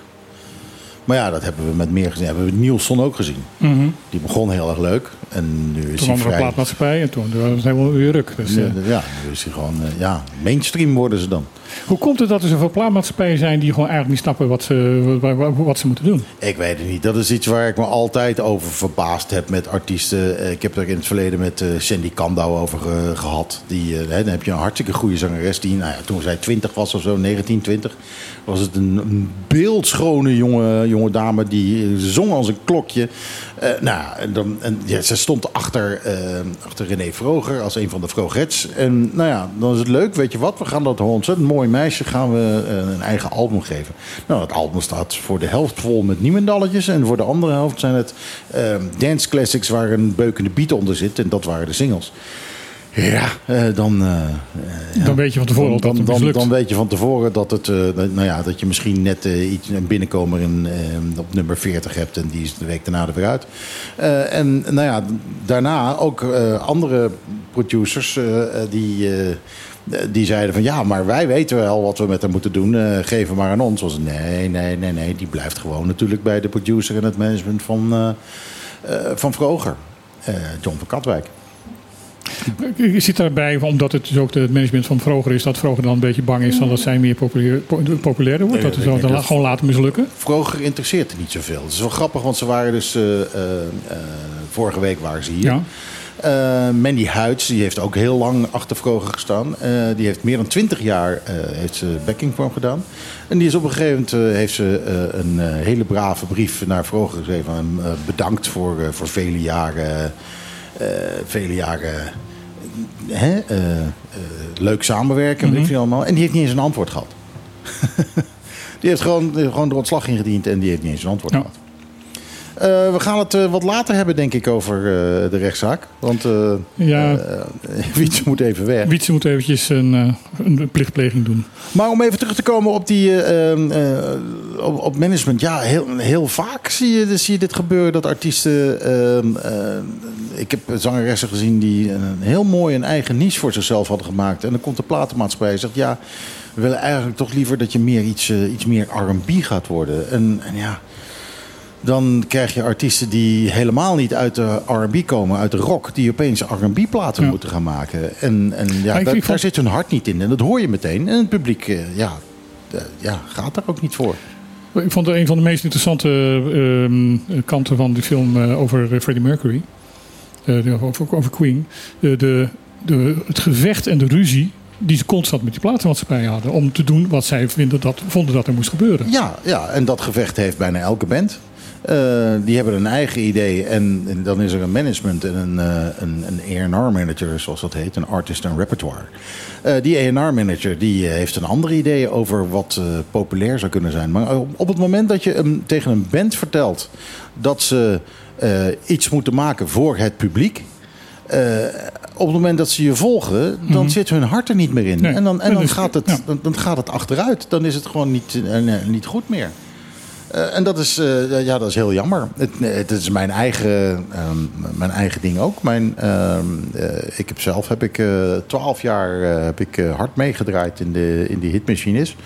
Maar ja, dat hebben we met meer gezien. Hebben we Nielsen ook gezien. Mhm. Die begon heel erg leuk. En nu is Toen hij er een vrij... plaatmaatschappij en toen was het helemaal weer ruk. Dus, eh, Ja, ja, nu is hij gewoon... eh, ja, mainstream worden ze dan. hoe komt het dat er zoveel plaatmaatschappijen zijn die gewoon eigenlijk niet snappen wat ze, wat, wat- ze moeten doen? Ik weet het niet. Dat is iets waar ik me altijd over verbaasd heb met artiesten. Eh, Ik heb er in het verleden met Sandy Kandau over eh, gehad. Die, hè, dan heb je een hartstikke goede zangeres. Die, nou ja, toen zij 20 was of zo, 19, 20, was het een, een beeldschone jonge, jonge dame. Die zong als een klokje. Eh, nou, en dan, ja, ze stond achter, eh, achter René Vroger als een van de Vrogets. En nou ja, dan is het leuk. Weet je wat? We gaan dat ontzettend mooi meisje gaan we eh, een eigen album geven. Nou, het album staat voor de helft vol met niemendalletjes. En voor de andere helft zijn het dance classics waar een beukende beat onder zit. En dat waren de singles. Ja, eh, dan, eh, eh, Dan weet je van tevoren al dat het dan, mislukt. dan weet je van tevoren dat, het, nou ja, dat je misschien net iets, een binnenkomer in, op nummer 40 hebt en die is de week daarna er weer uit. En nou ja, daarna ook andere producers die, die zeiden van ja, maar wij weten wel wat we met haar moeten doen, geef hem maar aan ons. Was nee, nee, nee, nee, die blijft gewoon natuurlijk bij de producer en het management van, van Vroger. John van Katwijk. Je zit daarbij, omdat het dus ook het management van Vroger is, dat Vroger dan een beetje bang is dat zij meer populair, po- populairder wordt. Nee, dat ze dan dat- gewoon laten mislukken. Vroeger interesseert het niet zoveel. Het is wel grappig, want ze waren dus... eh, eh, eh, vorige week waren ze hier. Ja. Eh, Mandy Huids, die heeft ook heel lang achter Vroger gestaan. Eh, die heeft meer dan twintig jaar eh, heeft ze backing voor hem gedaan. En die is op een gegeven moment eh, heeft ze eh, een eh, hele brave brief naar Vroger geschreven. En, eh, bedankt voor, eh, voor vele jaren... eh, vele jaren hè, eh, eh, leuk samenwerken, ik allemaal. En die heeft niet eens een antwoord gehad. die heeft gewoon, gewoon de ontslag ingediend en die heeft niet eens een antwoord Ja. gehad. Eh, we gaan het eh, wat later hebben, denk ik, over eh, de rechtszaak. Want Ja. Wietse moet even weg. Wietse moet eventjes een, een plichtpleging doen. Maar om even terug te komen op, die, eh, eh, op, op management. Ja, heel, heel vaak zie je, zie je dit gebeuren. Dat artiesten... eh, eh, ik heb zangeressen gezien die een heel mooi een eigen niche voor zichzelf hadden gemaakt. En dan komt de platenmaatschappij en zegt... Ja, we willen eigenlijk toch liever dat je meer iets, iets meer R&B gaat worden. En, en ja... Dan krijg je artiesten die helemaal niet uit de R&B komen, uit de rock, die opeens R&B-platen Ja. moeten gaan maken. En, en ja, daar, vond- zit hun hart niet in. En dat hoor je meteen. En het publiek, eh, ja, eh, ja, gaat daar ook niet voor. Ik vond het een van de meest interessante ehm, kanten van die film eh, over eh, Freddie Mercury. Eh, de- over, over Queen. De, de, het gevecht en de ruzie die ze constant met die platenmaatschappijen hadden. Om te doen wat zij vinden dat, vonden dat er moest gebeuren. Ja, ja, en dat gevecht heeft bijna elke band. Eh, die hebben een eigen idee en, en dan is er een management en een, eh, een, een A&R-manager, zoals dat heet, een artist en repertoire. Eh, die A&R-manager die eh, heeft een ander idee over wat populair zou kunnen zijn. Maar op, het moment dat je hem tegen een band vertelt dat ze iets moeten maken voor het publiek... op het moment dat ze je volgen, dan zit hun hart er niet meer in. Mhm. Nee, En, dan, en dan, gaat het, dan, dan gaat het achteruit. Dan is het gewoon niet, niet goed meer. Eh, en dat is, eh, ja, dat is heel jammer. Het, het is mijn eigen, ehm, mijn eigen ding ook. Mijn, ehm, eh, ik heb zelf heb ik twaalf jaar heb ik, hard meegedraaid in de, in die hitmachines.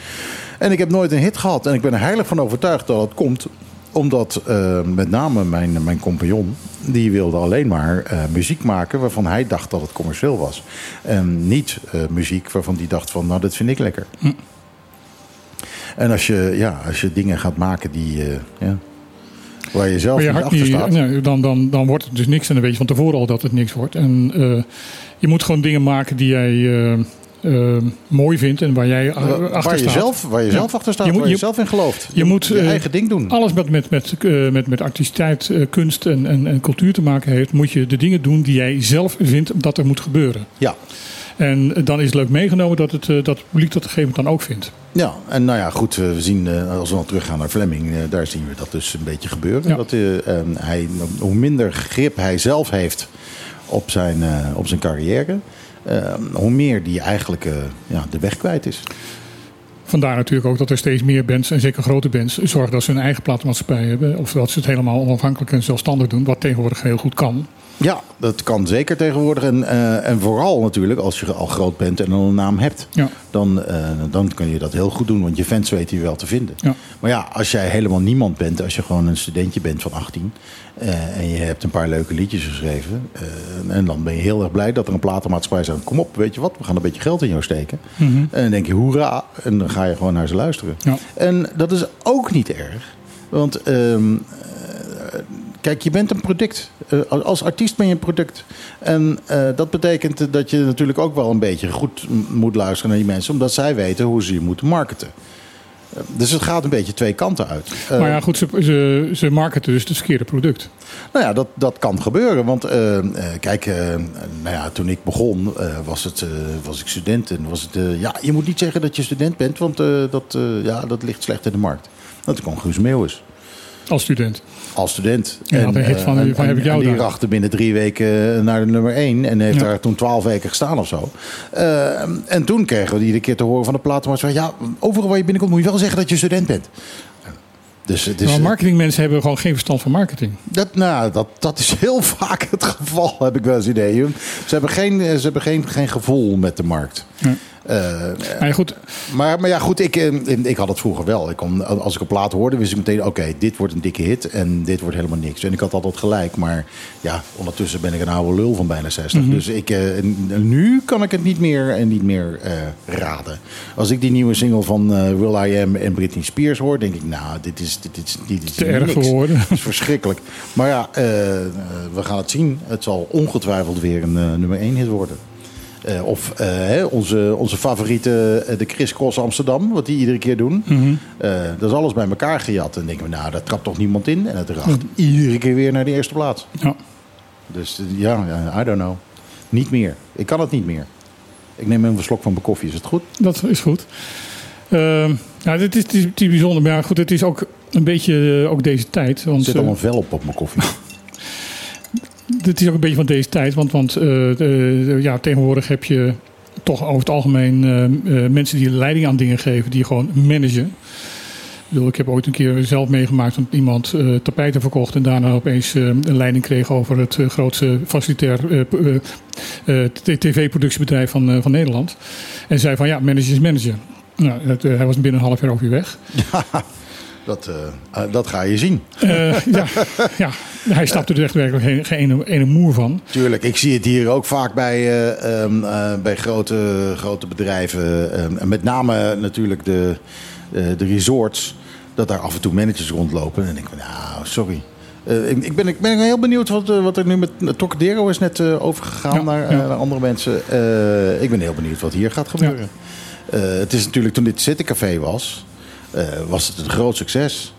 En ik heb nooit een hit gehad. En ik ben er heilig van overtuigd dat het komt omdat eh, met name mijn, mijn compagnon, die wilde alleen maar muziek maken waarvan hij dacht dat het commercieel was. En niet muziek waarvan hij dacht van, nou, dat vind ik lekker. En als je, ja, als je dingen gaat maken die, eh, ja, waar je zelf Maar je niet hart achter staat. nee, dan, dan, dan wordt het dus niks. En dan weet je van tevoren al dat het niks wordt. En eh, je moet gewoon dingen maken die jij eh, mooi vindt en waar jij Waar- achter waar je, staat. zelf, waar je Ja. zelf achter staat, Je moet- waar je, je- zelf in gelooft. je moet, je eigen ding doen. Alles wat met, met, met, met artisticiteit, eh, kunst en, en, en cultuur te maken heeft, moet je de dingen doen die jij zelf vindt dat er moet gebeuren. Ja. En dan is het leuk meegenomen dat het, dat het publiek dat op een gegeven moment dan ook vindt. Ja, en nou ja, goed, we zien, eh, als we dan teruggaan naar Fleming, eh, daar zien we dat dus een beetje gebeuren. Ja. Dat, eh, eh, hij, hoe minder grip hij zelf heeft op zijn, op zijn carrière, eh, hoe meer die eigenlijk ja, de weg kwijt is. Vandaar natuurlijk ook dat er steeds meer bands, en zeker grote bands, zorgen dat ze hun eigen platenmaatschappij hebben. Of dat ze het helemaal onafhankelijk en zelfstandig doen, wat tegenwoordig heel goed kan. Ja, dat kan zeker tegenwoordig. En, en vooral natuurlijk als je al groot bent en al een naam hebt. Ja. Dan, eh, dan kun je dat heel goed doen. Want je fans weten je wel te vinden. Ja. Maar ja, als jij helemaal niemand bent, als je gewoon een studentje bent van 18 eh, en je hebt een paar leuke liedjes geschreven, eh, en dan ben je heel erg blij dat er een platenmaatschappij zegt: Kom op, weet je wat, we gaan een beetje geld in jou steken. En dan denk je hoera, en dan ga je gewoon naar ze luisteren. Ja. En dat is ook niet erg, want ehm, eh, kijk, je bent een product. Eh, als artiest ben je een product. En eh, dat betekent dat je natuurlijk ook wel een beetje goed moet luisteren naar die mensen, omdat zij weten hoe ze je moeten marketen. Eh, Dus het gaat een beetje twee kanten uit. Maar ja, goed, ze, ze, ze marketen dus het verkeerde product. nou ja, dat, dat kan gebeuren. Want kijk, nou ja, toen ik begon was, het, was ik student. En was het, ja, je moet niet zeggen dat je student bent, want dat, ja, dat ligt slecht in de markt. Dat kwam Guus Meeuwis. Als student. Als student. Ja, een hit eh, van, en- van heb ik en- jou en die daar. rachte binnen drie weken naar de nummer één. En heeft Ja. daar toen twaalf weken gestaan of zo. Eh, en toen kregen we iedere keer te horen van de platenmaatschappij... ja, overal waar je binnenkomt moet je wel zeggen dat je student bent. Dus maar marketingmensen hebben gewoon geen verstand van marketing. dat, nou, dat, dat is heel vaak het geval, heb ik wel eens idee. Ze hebben geen, ze hebben geen, geen gevoel met de markt. Nee. Eh, Maar ja, goed, maar, maar ja, goed, ik, eh, ik had het vroeger wel. Ik kon, als ik een plaat hoorde, wist ik meteen... oké, dit wordt een dikke hit en dit wordt helemaal niks. En ik had altijd gelijk, maar ja, ondertussen ben ik een oude lul van bijna 60. Mhm. Dus ik, eh, nu kan ik het niet meer en niet meer raden. Als ik die nieuwe single van Will I Am en Britney Spears hoor... denk ik, nou, dit is, dit is, dit is Te erg geworden. Dat is verschrikkelijk. Maar ja, we gaan het zien. Het zal ongetwijfeld weer een nummer 1 hit worden. Eh, of eh, hè, onze, onze favoriete, eh, de Chris Cross Amsterdam, wat die iedere keer doen. Mhm. Dat is alles bij elkaar gejat. En denken we, nou, daar trapt toch niemand in? En het racht Mhm. iedere keer weer naar de eerste plaats. ja. Dus ja, I don't know. Niet meer. Ik kan het niet meer. Ik neem even een slok van mijn koffie, is het goed? dat is goed. Ehm ja, dit is, het is, bijzonder. Maar ja, goed, het is ook een beetje ook deze tijd. Er Want, zit eh, al een vel op op mijn koffie. Dit is ook een beetje van deze tijd, want, want eh, ja, tegenwoordig heb je toch over het algemeen eh, eh, mensen die leiding aan dingen geven, die gewoon managen. Ik, bedoel, ik heb ooit een keer zelf meegemaakt dat iemand tapijten verkocht en daarna opeens een leiding kreeg over het grootste facilitair tv-productiebedrijf van, van Nederland. En zei van ja, manager is manager. Nou, het, hij was binnen een half jaar ook weer weg. Dat, dat ga je zien. Ja, ja, hij snapte er echt werkelijk geen, geen ene, moer van. Tuurlijk, ik zie het hier ook vaak bij, eh, ehm, eh, bij grote, grote bedrijven. ehm, en met name natuurlijk de, eh, de resorts. Dat daar af en toe managers rondlopen. En dan denk ik, van, nou, sorry. Ik, ik, ben, ik ben heel benieuwd wat, wat er nu met Trocadero is net overgegaan Ja, naar, ja. naar andere mensen. Ik ben heel benieuwd wat hier gaat gebeuren. Het is natuurlijk toen dit Citycafé was, was het een groot succes.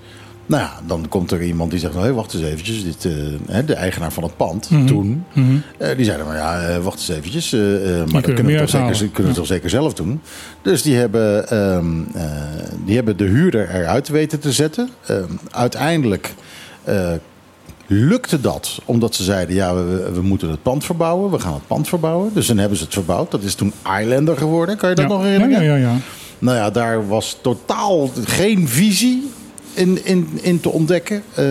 Nou ja, dan komt er iemand die zegt, nou, hey, wacht eens eventjes. Dit, eh, hè, de eigenaar van het pand Mhm. toen, Mhm. eh, die zeiden, maar ja, eh, wacht eens eventjes. maar dat kunnen we, toch zeker, kunnen we toch zeker zelf doen. Dus die hebben, ehm, eh, die hebben de huurder eruit weten te zetten. Ehm, uiteindelijk lukte dat, omdat ze zeiden, ja, we, we moeten het pand verbouwen. We gaan het pand verbouwen. Dus dan hebben ze het verbouwd. Dat is toen Islander geworden. Kan je dat ja. nog ja, herinneren? ja, ja, ja. Nou ja, daar was totaal geen visie in, in, in te ontdekken. Eh,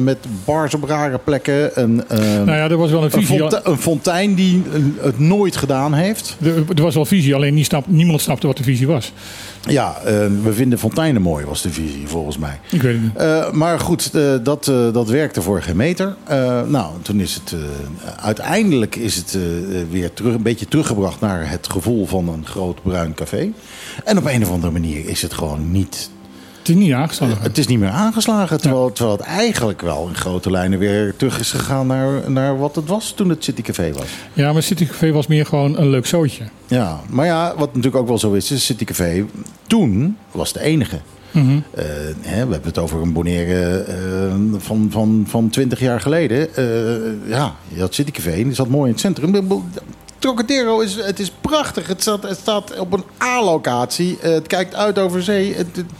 met bars op rare plekken. Een, eh, Nou ja, er was wel een een, visie. fonte- een fontein die het nooit gedaan heeft. Er, er was wel visie, alleen snap, niemand snapte wat de visie was. Ja, eh, we vinden fonteinen mooi, was de visie volgens mij. Ik weet het niet. Maar goed, dat, dat werkte voor geen meter. Nou, toen is het. uiteindelijk is het weer terug, een beetje teruggebracht naar het gevoel van een groot bruin café. En op een of andere manier is het gewoon niet is niet aangeslagen. Het is niet meer aangeslagen, terwijl, terwijl het eigenlijk wel in grote lijnen weer terug is gegaan naar, naar wat het was toen het City Café was. Ja, maar City Café was meer gewoon een leuk zootje. Ja, maar ja, wat natuurlijk ook wel zo is, is City Café toen was de enige. Mhm. Eh, hè, we hebben het over een Bonaire eh, van, van, van 20 jaar geleden. Eh, ja, je had City Café, die zat mooi in het centrum. Trocadero is, het is prachtig. Het staat, het staat op een A-locatie. Het kijkt uit over zee. Het- het-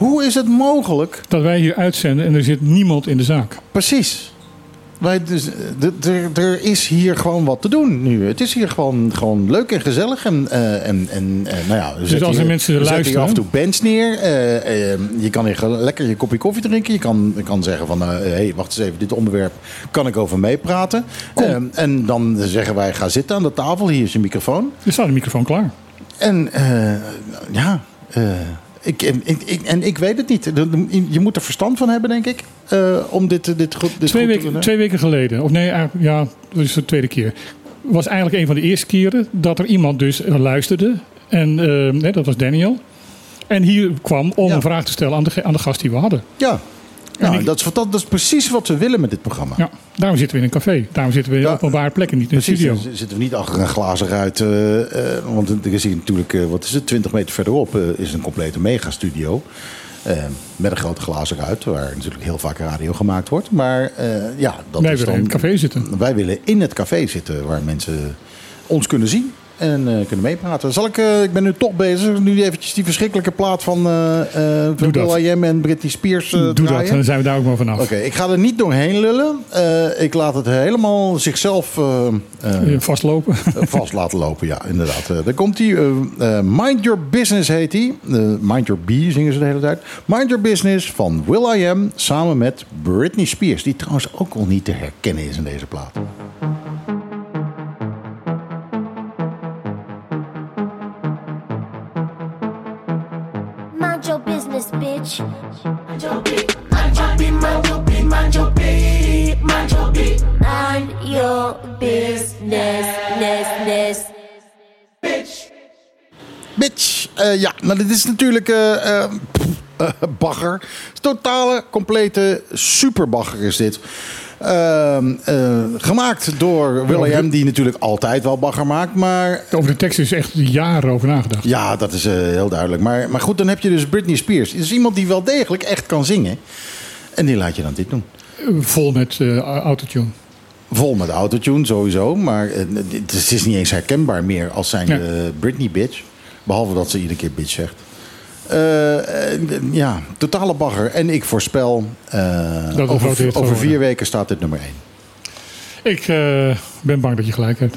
hoe is het mogelijk Dat wij hier uitzenden en er zit niemand in de zaak. Precies. Wij, dus, er, er is hier gewoon wat te doen nu. Het is hier gewoon, gewoon leuk en gezellig. En, eh, en, en eh, nou ja, zetten als er mensen zetten luisteren- hier af en toe bands neer. Eh, je kan hier lekker je kopje koffie drinken. Je kan, je kan zeggen van, hé, hey, wacht eens even, dit onderwerp kan ik over meepraten. En dan zeggen wij, ga zitten aan de tafel. Hier is je microfoon. Er staat een microfoon klaar. En ja, ik, en, ik, en ik weet het niet. Je moet er verstand van hebben, denk ik, eh, om dit, dit goed, dit Twee goed te weken, doen. twee weken geleden, of nee, eigenlijk, ja, dat is de tweede keer. Was eigenlijk een van de eerste keren dat er iemand dus luisterde. En eh, nee, dat was Daniel. En hier kwam om Ja. een vraag te stellen aan de, aan de gast die we hadden. Ja, nou, ik- dat, is, dat is precies wat we willen met dit programma. Ja, daarom zitten we in een café. Daarom zitten we in Ja. openbare plekken, niet in de studio. dan zitten we niet achter een glazen ruit. eh, eh, want er is hier natuurlijk, eh, wat is het, 20 meter verderop is een complete megastudio. met een grote glazen ruit, waar natuurlijk heel vaak radio gemaakt wordt. Maar ja, dat Wij is willen dan, in het café zitten. Wij willen in het café zitten, waar mensen ons kunnen zien en eh, kunnen meepraten. Zal ik, eh, ik ben nu toch bezig, nu eventjes die verschrikkelijke plaat van, eh eh van. Will.i.am en Britney Spears Doe draaien. dat, dan zijn we daar ook maar vanaf. Oké, ik ga er niet doorheen lullen. Ik laat het helemaal zichzelf Vastlopen. vast laten lopen. Ja, inderdaad. Daar komt hij. Mind Your Business heet hij. Mind Your Bee zingen ze de hele tijd. Mind Your Business van Will.i.am samen met Britney Spears. Die trouwens ook al niet te herkennen is in deze plaat. Business, bitch. Mind your business, ness, ness. Bitch. Eh, ja, nou dit is natuurlijk eh, eh, pff, bagger. Totale, complete superbagger is dit. Ehm, eh, gemaakt door Will.i.am, die natuurlijk altijd wel bagger maakt. Maar Over de tekst is echt jaren over nagedacht. Ja, dat is eh, heel duidelijk. Maar, maar goed, dan heb je dus Britney Spears. Dat is iemand die wel degelijk echt kan zingen. En die laat je dan dit doen. Vol met eh, autotune. Vol met autotune sowieso. Maar het is- het is niet eens herkenbaar meer als zijn Ja. Britney bitch. Behalve dat ze iedere keer bitch zegt. Eh, eh, ja, totale bagger. En ik voorspel, eh, over, over vier weken staat dit nummer 1. Ik ben bang dat je gelijk hebt.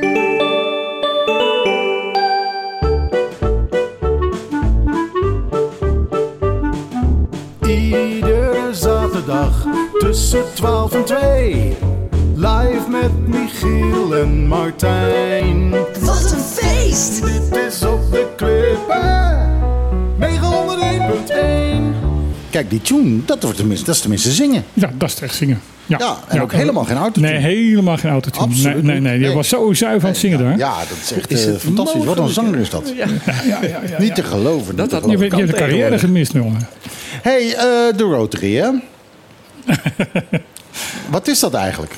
Tussen 12 en 2. Live met Michiel en Martijn. Wat een feest! Dit is op de klippen. 901.1. Kijk, die tune, dat, wordt tenminste, dat is tenminste zingen. Ja, dat is echt zingen. Ja, Ja, en ook helemaal geen autotune. Nee, helemaal geen autotune. Nee, Absoluut nee, nee. Die Nee. was zo zuiver aan het zingen daar. Ja, dat is echt eh, fantastisch. Wat een zanger is dat. Niet te geloven. niet te Je, je hebt de carrière gemist, jongen. hey, eh, de Rotary, hè? Wat is dat eigenlijk?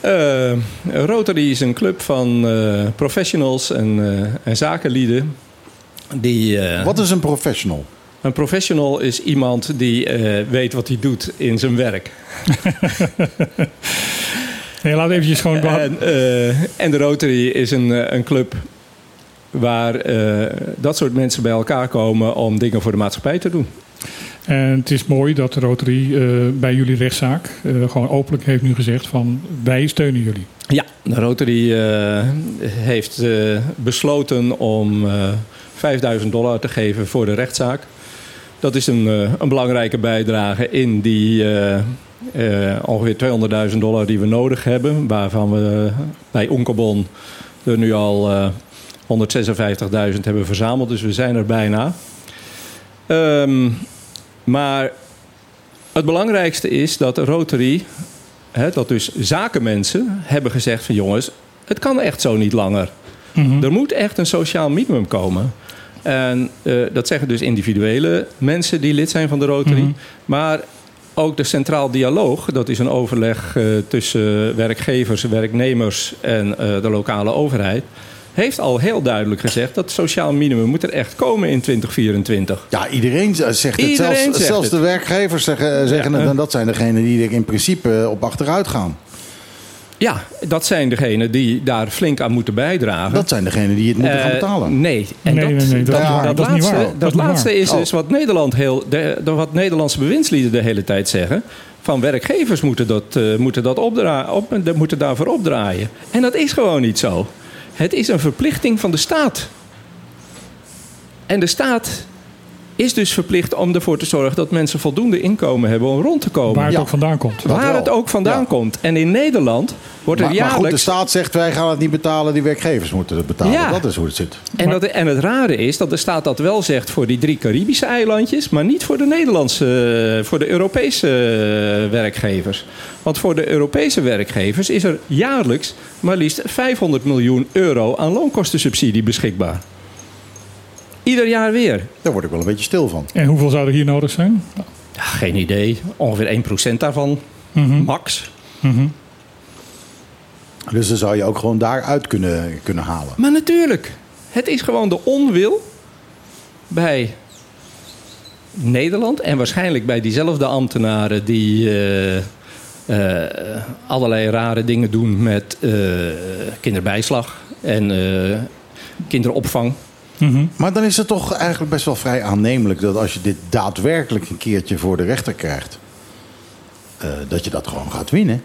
Eh, Rotary is een club van eh, professionals en, eh, en zakenlieden. Die, eh, Wat is een professional? Een professional is iemand die eh, weet wat hij doet in zijn werk. Nee, laat eventjes gewoon... En, eh, en de Rotary is een, een club waar eh, dat soort mensen bij elkaar komen om dingen voor de maatschappij te doen. En het is mooi dat de Rotary eh, bij jullie rechtszaak eh, gewoon openlijk heeft nu gezegd van wij steunen jullie. Ja, de Rotary eh, heeft besloten om eh 5000 dollar te geven voor de rechtszaak. Dat is een, een belangrijke bijdrage in die ongeveer 200.000 dollar die we nodig hebben. Waarvan we bij Onkebon er nu al eh 156.000 hebben verzameld. Dus we zijn er bijna. Ehm, maar het belangrijkste is dat de Rotary, hè, dat dus zakenmensen, hebben gezegd van jongens, het kan echt zo niet langer. Er moet echt een sociaal minimum komen. En eh, dat zeggen dus individuele mensen die lid zijn van de Rotary. Maar ook de Centraal Dialoog, dat is een overleg eh, tussen werkgevers, werknemers en eh, de lokale overheid. Heeft al heel duidelijk gezegd dat het sociaal minimum moet er echt komen in 2024. Ja, iedereen zegt het. Iedereen zelfs zegt zelfs het. de werkgevers zeggen, zeggen het. En dat zijn degenen die er in principe op achteruit gaan. Ja, dat zijn degenen die daar flink aan moeten bijdragen. Dat zijn degenen die het moeten gaan Eh, betalen. nee, en Nee, dat, nee, nee, dat dat, is niet waar. dat Dat is niet laatste, waar. dat Dat is laatste is Oh. dus wat Nederland heel, de, de- wat Nederlandse bewindslieden de hele tijd zeggen. Van werkgevers moeten, dat, eh, moeten, dat opdra op, de- moeten daarvoor opdraaien. En dat is gewoon niet zo. Het is een verplichting van de staat. En de staat is dus verplicht om ervoor te zorgen dat mensen voldoende inkomen hebben om rond te komen. Waar het Ja. ook vandaan komt. Dat Waar wel. het ook vandaan Ja. komt. En in Nederland wordt er Maar, maar jaarlijks. goed, de staat zegt wij gaan het niet betalen, die werkgevers moeten het betalen. Ja. Dat is hoe het zit. En, dat, en het rare is dat de staat dat wel zegt voor die drie Caribische eilandjes, maar niet voor de Nederlandse, voor de Europese werkgevers. Want voor de Europese werkgevers is er jaarlijks maar liefst 500 miljoen euro aan loonkostensubsidie beschikbaar. Ieder jaar weer. Daar word ik wel een beetje stil van. En hoeveel zou er hier nodig zijn? Ja, geen idee. Ongeveer 1% daarvan. Max. Dus dan zou je ook gewoon daaruit kunnen, kunnen halen. Maar natuurlijk, het is gewoon de onwil bij Nederland en waarschijnlijk bij diezelfde ambtenaren die eh, eh, allerlei rare dingen doen met eh, kinderbijslag en kinderopvang. Maar dan is het toch eigenlijk best wel vrij aannemelijk dat als je dit daadwerkelijk een keertje voor de rechter krijgt, eh, dat je dat gewoon gaat winnen.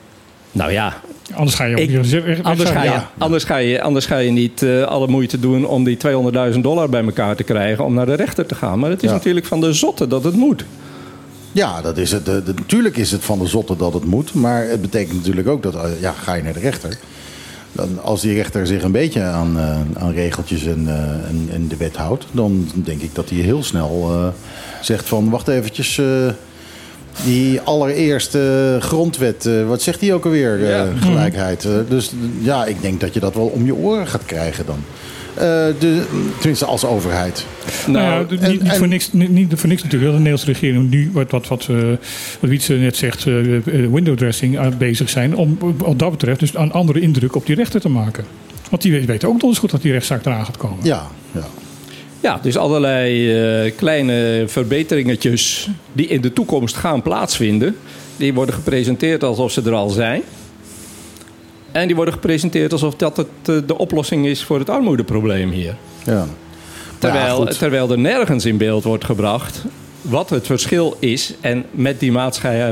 Nou ja, Anders ga je Ik- anders ga, je, ja. anders, ga je, anders ga je niet eh, alle moeite doen om die 200.000 dollar bij elkaar te krijgen om naar de rechter te gaan. Maar het is Ja. natuurlijk van de zotte dat het moet. Ja, dat is het. De- natuurlijk is het van de zotte dat het moet. Maar het betekent natuurlijk ook dat, eh, ja, ga je naar de rechter. Dan, als die rechter zich een beetje aan, eh, aan regeltjes en, eh, en, en de wet houdt, dan denk ik dat hij heel snel eh, zegt van wacht eventjes. die allereerste grondwet, wat zegt die ook alweer? Ja. Gelijkheid. Dus ja, ik denk dat je dat wel om je oren gaat krijgen dan. Eh, de, tenminste, als overheid. Nou, ja, Nou, en- niet, niet en- voor niks, niet, niet voor niks natuurlijk. Dat de Nederlandse regering nu, wat, wat, wat, eh, wat Wietse net zegt, eh, eh, window dressing aan bezig zijn. Om wat dat betreft dus een andere indruk op die rechter te maken. Want die weten ook donders goed dat die rechtszaak eraan gaat komen. Ja, ja. Ja, dus allerlei eh, kleine verbeteringetjes die in de toekomst gaan plaatsvinden. Die worden gepresenteerd alsof ze er al zijn. En die worden gepresenteerd alsof dat het, eh, de oplossing is voor het armoedeprobleem hier. ja. Terwijl, terwijl er nergens in beeld wordt gebracht wat het verschil is. En met die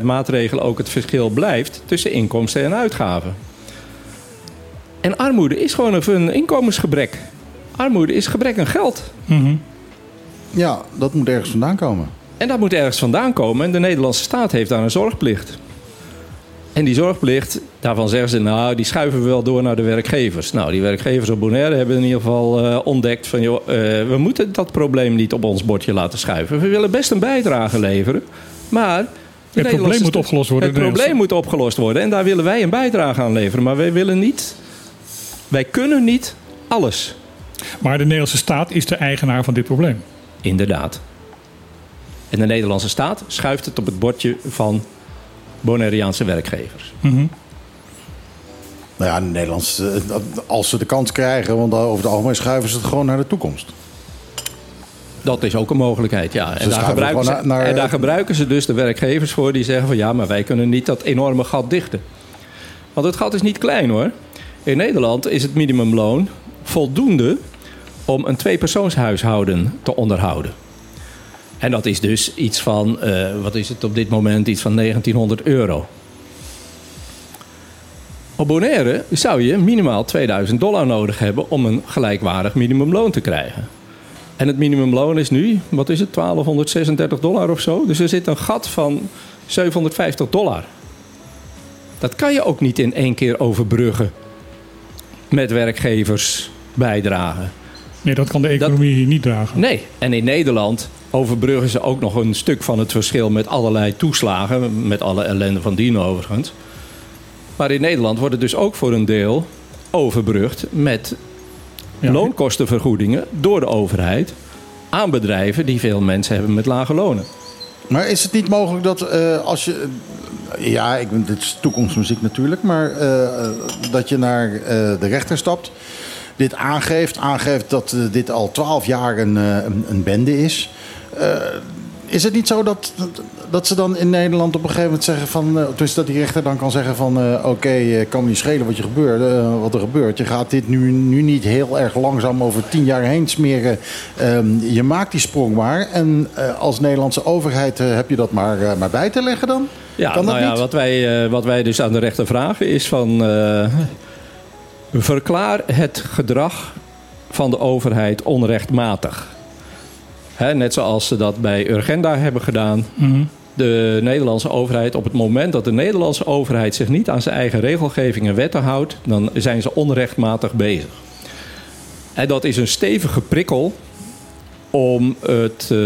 maatregelen ook het verschil blijft tussen inkomsten en uitgaven. En armoede is gewoon een- een inkomensgebrek. Armoede is gebrek aan geld. Ja, dat moet ergens vandaan komen. En dat moet ergens vandaan komen. En de Nederlandse staat heeft daar een zorgplicht. En die zorgplicht, daarvan zeggen ze, nou, die schuiven we wel door naar de werkgevers. Nou, die werkgevers op Bonaire hebben in ieder geval eh, ontdekt van, joh, eh, we moeten dat probleem niet op ons bordje laten schuiven. We willen best een bijdrage leveren, maar... de probleem moet opgelost worden. Het probleem moet opgelost worden en daar willen wij een bijdrage aan leveren. Maar wij willen niet, wij kunnen niet alles. Maar de Nederlandse staat is de eigenaar van dit probleem. Inderdaad. En de Nederlandse staat schuift het op het bordje van Bonaireaanse werkgevers. Nou ja, de Nederlands, eh, als ze de kans krijgen, want over het algemeen schuiven ze het gewoon naar de toekomst. Dat is ook een mogelijkheid, ja. En daar, gebruiken ze, gewoon naar- naar- en daar gebruiken ze dus de werkgevers voor die zeggen van ja, maar wij kunnen niet dat enorme gat dichten. Want het gat is niet klein hoor. In Nederland is het minimumloon voldoende om een tweepersoonshuishouden te onderhouden. En dat is dus iets van, eh, wat is het op dit moment, iets van 1900 euro. Op Bonaire zou je minimaal 2000 dollar nodig hebben om een gelijkwaardig minimumloon te krijgen. En het minimumloon is nu, wat is het, 1236 dollar of zo. Dus er zit een gat van 750 dollar. Dat kan je ook niet in één keer overbruggen met werkgevers bijdragen. Nee, dat kan de economie hier niet dragen. Nee, en in Nederland overbruggen ze ook nog een stuk van het verschil met allerlei toeslagen, met alle ellende van dien overigens. Maar in Nederland wordt het dus ook voor een deel overbrugd met Ja. loonkostenvergoedingen door de overheid aan bedrijven die veel mensen hebben met lage lonen. Maar is het niet mogelijk dat eh, als je. ja, ik, dit is toekomstmuziek natuurlijk. Maar eh, eh, dat je naar eh, de rechter stapt. Dit aangeeft. Aangeeft dat dit al twaalf jaar een, een, een bende is. Eh, is het niet zo dat, dat ze dan in Nederland op een gegeven moment zeggen van. dus dat die rechter dan kan zeggen van. eh, Oké, eh, kan me niet schelen wat, je gebeurt, wat er gebeurt. Je gaat dit nu, nu niet heel erg langzaam over tien jaar heen smeren. Ehm, je maakt die sprong maar. En als Nederlandse overheid heb je dat maar, maar bij te leggen dan? Ja, kan dat nou ja, niet? wat wij, wat wij dus aan de rechter vragen is van... verklaar het gedrag van de overheid onrechtmatig. Hè, net zoals ze dat bij Urgenda hebben gedaan. Mhm. De Nederlandse overheid, op het moment dat de Nederlandse overheid zich niet aan zijn eigen regelgeving en wetten houdt, dan zijn ze onrechtmatig bezig. En dat is een stevige prikkel om het eh,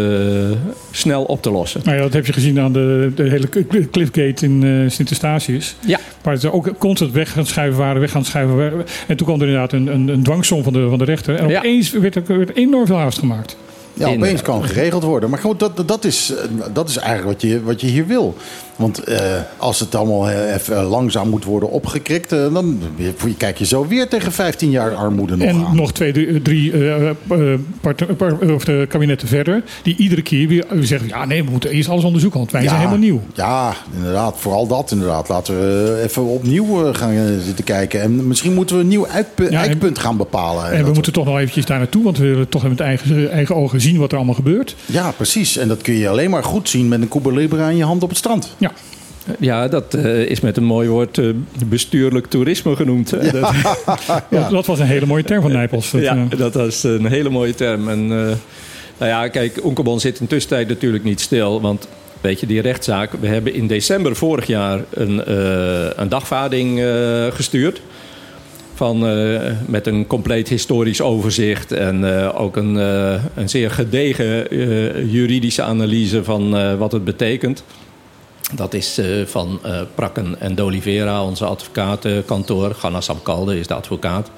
snel op te lossen. Nou ja, dat heb je gezien aan de, de hele Cliffgate in eh Sint-Eustatius. Ja. Waar ze ook constant weg gaan schuiven waren, weg gaan schuiven. waren. En toen kwam er inderdaad een, een, een dwangsom van de, van de rechter. En Ja. opeens werd er werd enorm veel haast gemaakt. Ja, opeens kan geregeld worden. Maar goed, dat, dat, is, eh, dat is eigenlijk wat je, wat je hier wil. Want eh, als het allemaal eh, even langzaam moet worden opgekrikt... eh, dan kijk je zo weer tegen 15 jaar armoede nog en aan. nog twee, drie, eh, eh, par- of de kabinetten verder. Die iedere keer weer zeggen: ja, nee, we moeten eerst alles onderzoeken, want wij zijn helemaal nieuw. Ja, inderdaad. Vooral dat inderdaad. Laten we eh, even opnieuw eh, gaan eh, zitten kijken. En misschien moeten we een nieuw uitpu- Ja, en- eikpunt gaan bepalen. En we moeten toch nog eventjes daar naartoe, want we willen toch met eigen, eigen ogen zien wat er allemaal gebeurt. Ja, precies. En dat kun je alleen maar goed zien met een Cuba Libre in je hand op het strand. Ja, Ja, dat eh, is met een mooi woord eh, bestuurlijk toerisme genoemd. hè. Dat, was een hele mooie term van Nijpels. Dat, ja, eh, dat was een hele mooie term. En, eh, nou ja, kijk, Onkelman zit in de tussentijd natuurlijk niet stil. Want weet je, die rechtszaak... We hebben in december vorig jaar een, eh, een dagvaarding eh, gestuurd. Van, eh, met een compleet historisch overzicht. En eh, ook een, eh, een zeer gedegen eh, juridische analyse van eh, wat het betekent. Dat is eh, van eh, Prakken en D'Oliveira, onze advocatenkantoor. Ganna Samkalde is de advocaat.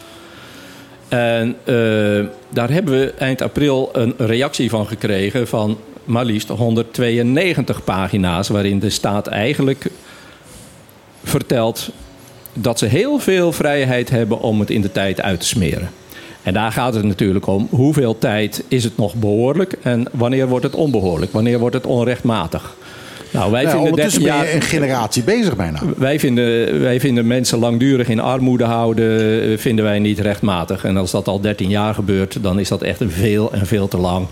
En eh, daar hebben we eind april een reactie van gekregen van maar liefst 192 pagina's, waarin de staat eigenlijk vertelt dat ze heel veel vrijheid hebben om het in de tijd uit te smeren. En daar gaat het natuurlijk om. Hoeveel tijd is het nog behoorlijk en wanneer wordt het onbehoorlijk? Wanneer wordt het onrechtmatig? Nou, wij Ja, vinden 30 ondertussen ben je een generatie bezig bijna. Wij vinden, wij vinden mensen langdurig in armoede houden, eh, vinden wij niet rechtmatig. En als dat al 13 jaar gebeurt, dan is dat echt veel en veel te lang.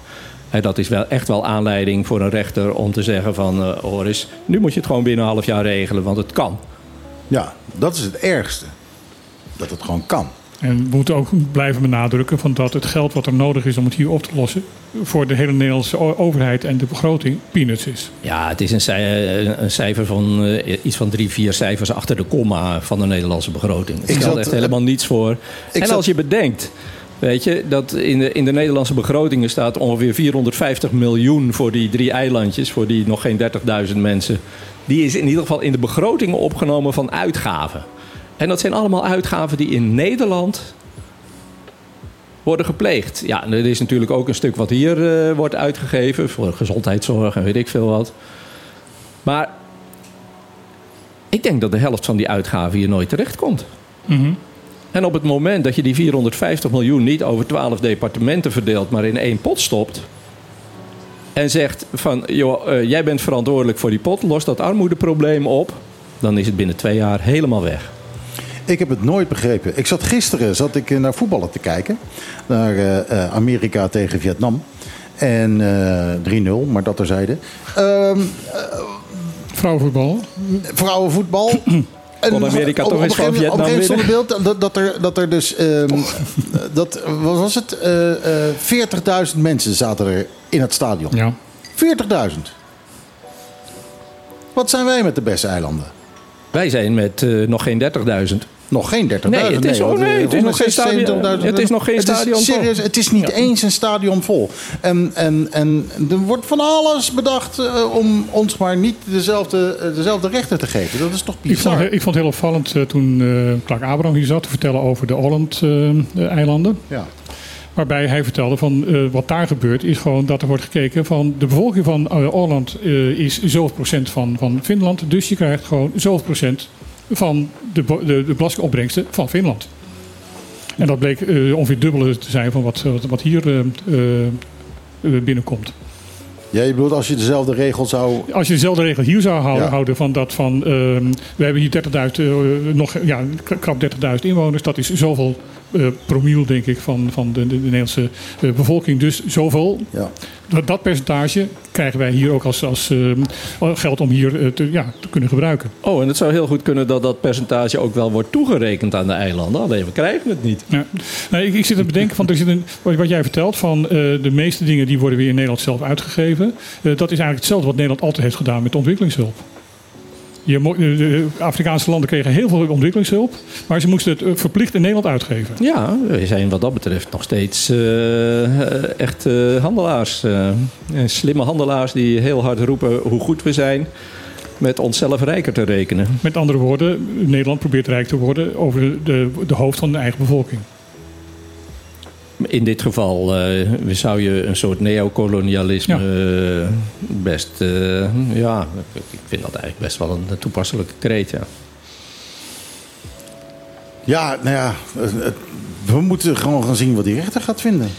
En dat is wel echt wel aanleiding voor een rechter om te zeggen van... eh hoor eens, nu moet je het gewoon binnen een half jaar regelen, want het kan. Ja, dat is het ergste. Dat het gewoon kan. En we moeten ook blijven benadrukken van dat het geld wat er nodig is om het hier op te lossen... voor de hele Nederlandse overheid en de begroting peanuts is. Ja, het is een, een cijfer van eh, iets van drie, vier cijfers achter de komma van de Nederlandse begroting. Het Ik stelt echt helemaal niets voor. Ik en zat- als je bedenkt, weet je, dat in de, in de Nederlandse begrotingen staat ongeveer 450 miljoen voor die drie eilandjes, voor die nog geen 30.000 mensen. Die is in ieder geval in de begrotingen opgenomen van uitgaven. En dat zijn allemaal uitgaven die in Nederland worden gepleegd. Ja, en er is natuurlijk ook een stuk wat hier eh, wordt uitgegeven voor gezondheidszorg en weet ik veel wat. Maar ik denk dat de helft van die uitgaven hier nooit terecht komt. En op het moment dat je die 450 miljoen niet over 12 departementen verdeelt, maar in één pot stopt. En zegt van, joh, eh, jij bent verantwoordelijk voor die pot, los dat armoedeprobleem op. Dan is het binnen twee jaar helemaal weg. Ik heb het nooit begrepen. Ik zat gisteren zat ik naar voetballen te kijken. Naar eh, eh, Amerika tegen Vietnam. En eh 3-0, maar dat terzijde. Ehm Vrouwenvoetbal. vrouwenvoetbal. En Kon Amerika op- toch eens een van gegeven moment- Vietnam Op een gegeven beeld dat, dat, er, dat er dus... ehm, dat, wat was het? Eh, eh, 40.000 mensen zaten er in het stadion. Ja. 40.000. Wat zijn wij met de beste eilanden? Wij zijn met eh, nog geen 30.000. Nog geen 30.000. Nee, het is- oh nee, het is nog geen 176.000. stadion- het is nog geen Het is stadion vol. Serieus, het is niet eens een stadion vol. En, en, en er wordt van alles bedacht eh, om ons maar niet dezelfde, eh, dezelfde rechten te geven. Dat is toch Ik vond, bizar? ik vond het heel opvallend eh, toen eh Clark Abraham hier zat te vertellen over de Holland-eilanden. Ja. Waarbij hij vertelde van eh, wat daar gebeurt is gewoon dat er wordt gekeken van de bevolking van Holland eh, is zoveel procent van, van Finland. Dus je krijgt gewoon zoveel procent van de, de, de belastingopbrengsten van Finland. En dat bleek eh, ongeveer dubbele te zijn van wat, wat, wat hier eh, eh, eh, binnenkomt. Ja, je bedoelt als je dezelfde regel zou... Als je dezelfde regel hier zou houden, Ja. houden van dat van ehm, we hebben hier 30.000, eh, nog ja, krap 30.000 inwoners, dat is zoveel eh promiel denk ik van, van de, de, de Nederlandse eh, bevolking. Dus zoveel, Ja. dat, dat percentage krijgen wij hier ook als, als ehm, geld om hier eh, te, ja, te kunnen gebruiken. Oh, en het zou heel goed kunnen dat dat percentage ook wel wordt toegerekend aan de eilanden. Alleen we krijgen het niet. Ja. Nee, ik, ik zit te bedenken, van, er zit een, wat, wat jij vertelt, van eh, de meeste dingen die worden weer in Nederland zelf uitgegeven. Eh, dat is eigenlijk hetzelfde wat Nederland altijd heeft gedaan met ontwikkelingshulp. Je, de, Afrikaanse landen kregen heel veel ontwikkelingshulp, maar ze moesten het eh, verplicht in Nederland uitgeven. Ja, we zijn wat dat betreft nog steeds eh, echt eh, handelaars. eh, en slimme handelaars die heel hard roepen hoe goed we zijn. Met onszelf rijker te rekenen. Met andere woorden, Nederland probeert rijk te worden over de, de hoofd van de eigen bevolking. In dit geval eh, zou je een soort neocolonialisme eh, best... eh, ja, ik vind dat eigenlijk best wel een toepasselijke kreet, ja. Ja, nou ja, we moeten gewoon gaan zien wat die rechter gaat vinden.